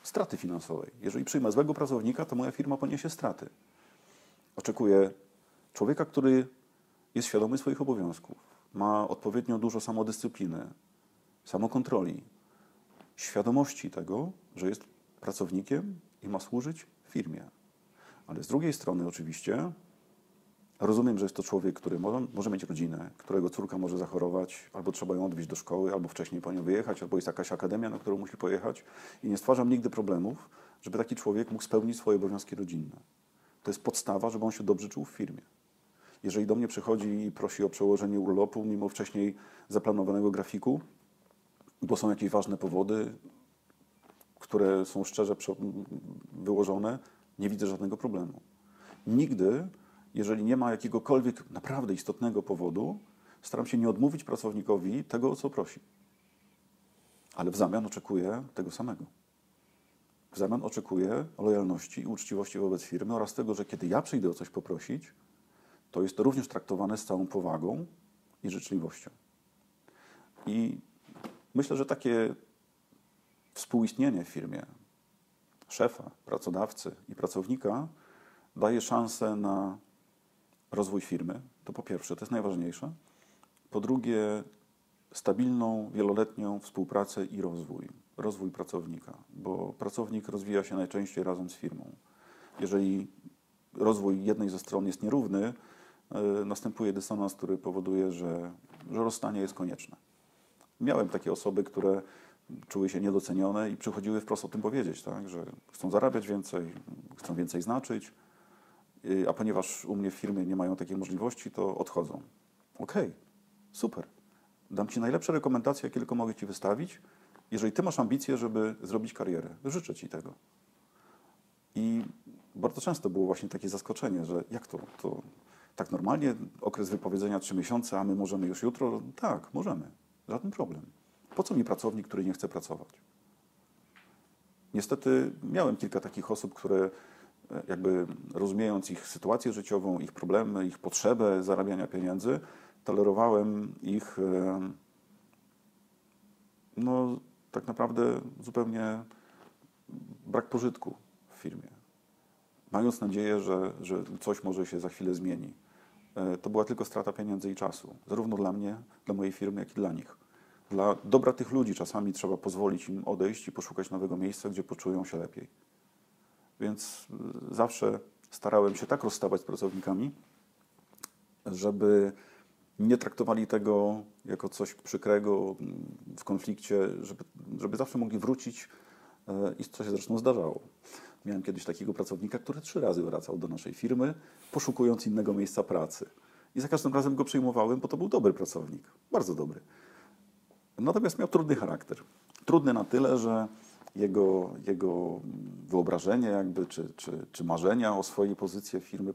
B: straty finansowej. Jeżeli przyjmę złego pracownika, to moja firma poniesie straty. Oczekuję człowieka, który jest świadomy swoich obowiązków, ma odpowiednio dużo samodyscypliny, samokontroli, świadomości tego, że jest pracownikiem i ma służyć firmie. Ale z drugiej strony, oczywiście, rozumiem, że jest to człowiek, który może, może mieć rodzinę, którego córka może zachorować, albo trzeba ją odwieźć do szkoły, albo wcześniej po nią wyjechać, albo jest jakaś akademia, na którą musi pojechać. I nie stwarzam nigdy problemów, żeby taki człowiek mógł spełnić swoje obowiązki rodzinne. To jest podstawa, żeby on się dobrze czuł w firmie. Jeżeli do mnie przychodzi i prosi o przełożenie urlopu, mimo wcześniej zaplanowanego grafiku, bo są jakieś ważne powody, które są szczerze wyłożone, nie widzę żadnego problemu. Nigdy, jeżeli nie ma jakiegokolwiek naprawdę istotnego powodu, staram się nie odmówić pracownikowi tego, o co prosi. Ale w zamian oczekuję tego samego. W zamian oczekuję lojalności i uczciwości wobec firmy oraz tego, że kiedy ja przyjdę o coś poprosić, to jest to również traktowane z całą powagą i życzliwością. I myślę, że takie współistnienie w firmie szefa, pracodawcy i pracownika daje szansę na rozwój firmy. To po pierwsze, to jest najważniejsze. Po drugie, stabilną, wieloletnią współpracę i rozwój. Rozwój pracownika, bo pracownik rozwija się najczęściej razem z firmą. Jeżeli rozwój jednej ze stron jest nierówny, E, następuje dysonans, który powoduje, że, że rozstanie jest konieczne. Miałem takie osoby, które czuły się niedocenione i przychodziły wprost o tym powiedzieć, tak, że chcą zarabiać więcej, chcą więcej znaczyć, a ponieważ u mnie w firmie nie mają takiej możliwości, to odchodzą. Okej, okay, super. Dam Ci najlepsze rekomendacje, jakie tylko mogę Ci wystawić, jeżeli Ty masz ambicje, żeby zrobić karierę. Życzę Ci tego. I bardzo często było właśnie takie zaskoczenie, że jak to, to tak normalnie okres wypowiedzenia trzy miesiące, a my możemy już jutro? Tak, możemy. Żaden problem. Po co mi pracownik, który nie chce pracować? Niestety miałem kilka takich osób, które jakby rozumiejąc ich sytuację życiową, ich problemy, ich potrzebę zarabiania pieniędzy, tolerowałem ich e, no tak naprawdę zupełnie brak pożytku w firmie. Mając nadzieję, że, że coś może się za chwilę zmieni. E, to była tylko strata pieniędzy i czasu, zarówno dla mnie, dla mojej firmy, jak i dla nich. Dla dobra tych ludzi czasami trzeba pozwolić im odejść i poszukać nowego miejsca, gdzie poczują się lepiej. Więc e, zawsze starałem się tak rozstawać z pracownikami, żeby nie traktowali tego jako coś przykrego w konflikcie, żeby, żeby zawsze mogli wrócić e, i co się zresztą zdarzało. Miałem kiedyś takiego pracownika, który trzy razy wracał do naszej firmy, poszukując innego miejsca pracy. I za każdym razem go przyjmowałem, bo to był dobry pracownik, bardzo dobry. Natomiast miał trudny charakter. Trudny na tyle, że jego, jego wyobrażenie jakby, czy, czy, czy marzenia o swojej pozycji w firmie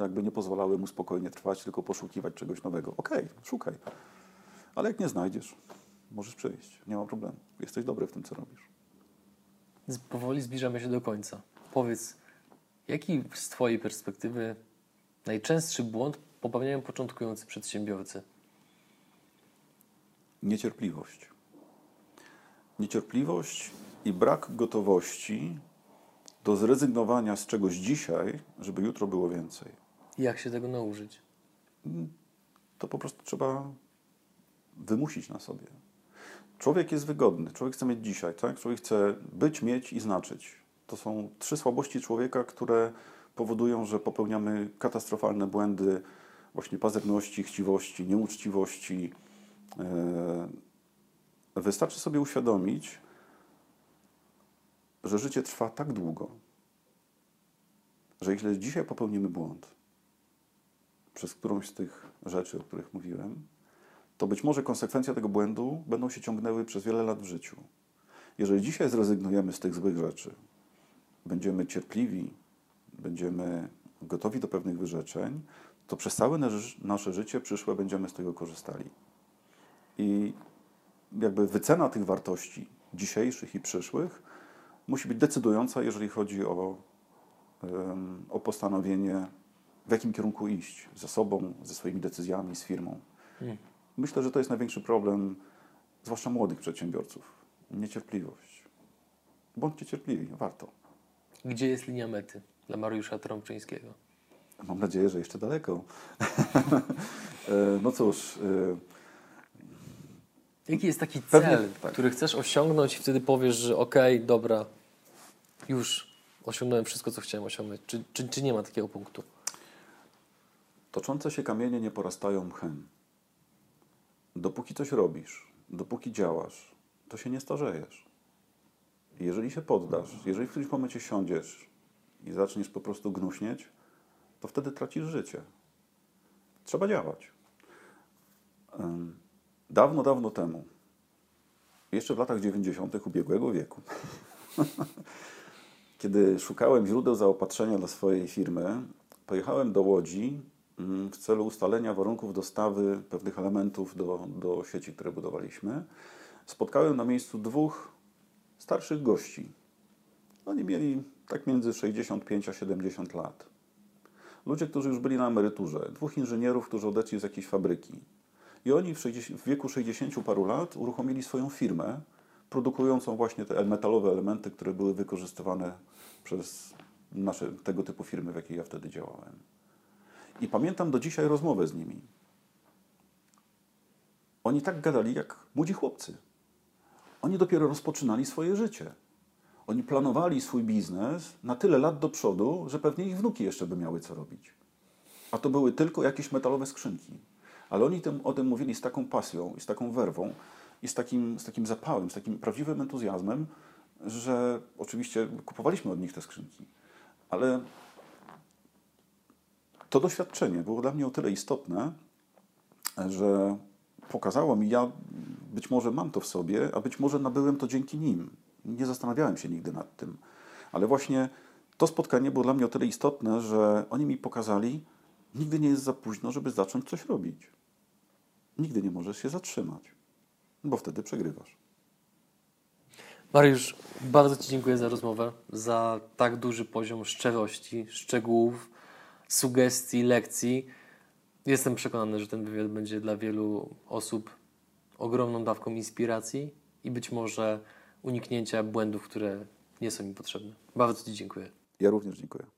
B: jakby nie pozwalały mu spokojnie trwać, tylko poszukiwać czegoś nowego. Okej, okay, szukaj. Ale jak nie znajdziesz, możesz przyjść. Nie ma problemu. Jesteś dobry w tym, co robisz
A: powoli zbliżamy się do końca. Powiedz, jaki z Twojej perspektywy najczęstszy błąd popełniają początkujący przedsiębiorcy?
B: Niecierpliwość. Niecierpliwość i brak gotowości do zrezygnowania z czegoś dzisiaj, żeby jutro było więcej.
A: Jak się tego nauczyć?
B: To po prostu trzeba wymusić na sobie. Człowiek jest wygodny, człowiek chce mieć dzisiaj, tak? Człowiek chce być, mieć i znaczyć. To są trzy słabości człowieka, które powodują, że popełniamy katastrofalne błędy właśnie pazerności, chciwości, nieuczciwości. E, wystarczy sobie uświadomić, że życie trwa tak długo, że jeśli dzisiaj popełnimy błąd, przez którąś z tych rzeczy, o których mówiłem, to być może konsekwencje tego błędu będą się ciągnęły przez wiele lat w życiu. Jeżeli dzisiaj zrezygnujemy z tych złych rzeczy, będziemy cierpliwi, będziemy gotowi do pewnych wyrzeczeń, to przez całe nasze- życie przyszłe będziemy z tego korzystali. I jakby wycena tych wartości dzisiejszych i przyszłych musi być decydująca, jeżeli chodzi o, o postanowienie, w jakim kierunku iść ze sobą, ze swoimi decyzjami, z firmą. Myślę, że to jest największy problem, zwłaszcza młodych przedsiębiorców. Niecierpliwość. Bądźcie cierpliwi, warto.
A: Gdzie jest linia mety dla Mariusza Trąbczyńskiego?
B: Mam nadzieję, że jeszcze daleko. E, no cóż, e,
A: Jaki jest taki
B: Pewnie
A: cel,
B: tak.
A: który chcesz osiągnąć i wtedy powiesz, że okej, dobra, już osiągnąłem wszystko, co chciałem osiągnąć. Czy, czy, czy nie ma takiego punktu?
B: toczące się kamienie nie porastają mchem. Dopóki coś robisz, dopóki działasz, to się nie starzejesz. Jeżeli się poddasz, jeżeli w którymś momencie siądziesz i zaczniesz po prostu gnuśnieć, to wtedy tracisz życie. Trzeba działać. Dawno, dawno temu, jeszcze w latach 90. ubiegłego wieku, kiedy szukałem źródeł zaopatrzenia dla swojej firmy, pojechałem do Łodzi mm, w celu ustalenia warunków dostawy pewnych elementów do, do sieci, które budowaliśmy. Spotkałem na miejscu dwóch starszych gości. Oni mieli tak między 65 a 70 lat. Ludzie, którzy już byli na emeryturze. Dwóch inżynierów, którzy odeszli z jakiejś fabryki. I oni w, 60, w wieku 60 paru lat uruchomili swoją firmę, produkującą właśnie te metalowe elementy, które były wykorzystywane przez nasze, tego typu firmy, w jakiej ja wtedy działałem. I pamiętam do dzisiaj rozmowę z nimi. Oni tak gadali jak młodzi chłopcy. Oni dopiero rozpoczynali swoje życie. Oni planowali swój biznes na tyle lat do przodu, że pewnie ich wnuki jeszcze by miały co robić. A to były tylko jakieś metalowe skrzynki. Ale oni tym, o tym mówili z taką pasją i z taką werwą i z takim, z takim zapałem, z takim prawdziwym entuzjazmem, że oczywiście kupowaliśmy od nich te skrzynki. Ale to doświadczenie było dla mnie o tyle istotne, że pokazało mi, ja być może mam to w sobie, a być może nabyłem to dzięki nim. Nie zastanawiałem się nigdy nad tym. Ale właśnie to spotkanie było dla mnie o tyle istotne, że oni mi pokazali, nigdy nie jest za późno, żeby zacząć coś robić. Nigdy nie możesz się zatrzymać, bo wtedy przegrywasz.
A: Mariusz, bardzo Ci dziękuję za rozmowę, za tak duży poziom szczerości, szczegółów, sugestii, lekcji. Jestem przekonany, że ten wywiad będzie dla wielu osób ogromną dawką inspiracji i być może uniknięcia błędów, które nie są im potrzebne. Bardzo Ci dziękuję.
B: Ja również dziękuję.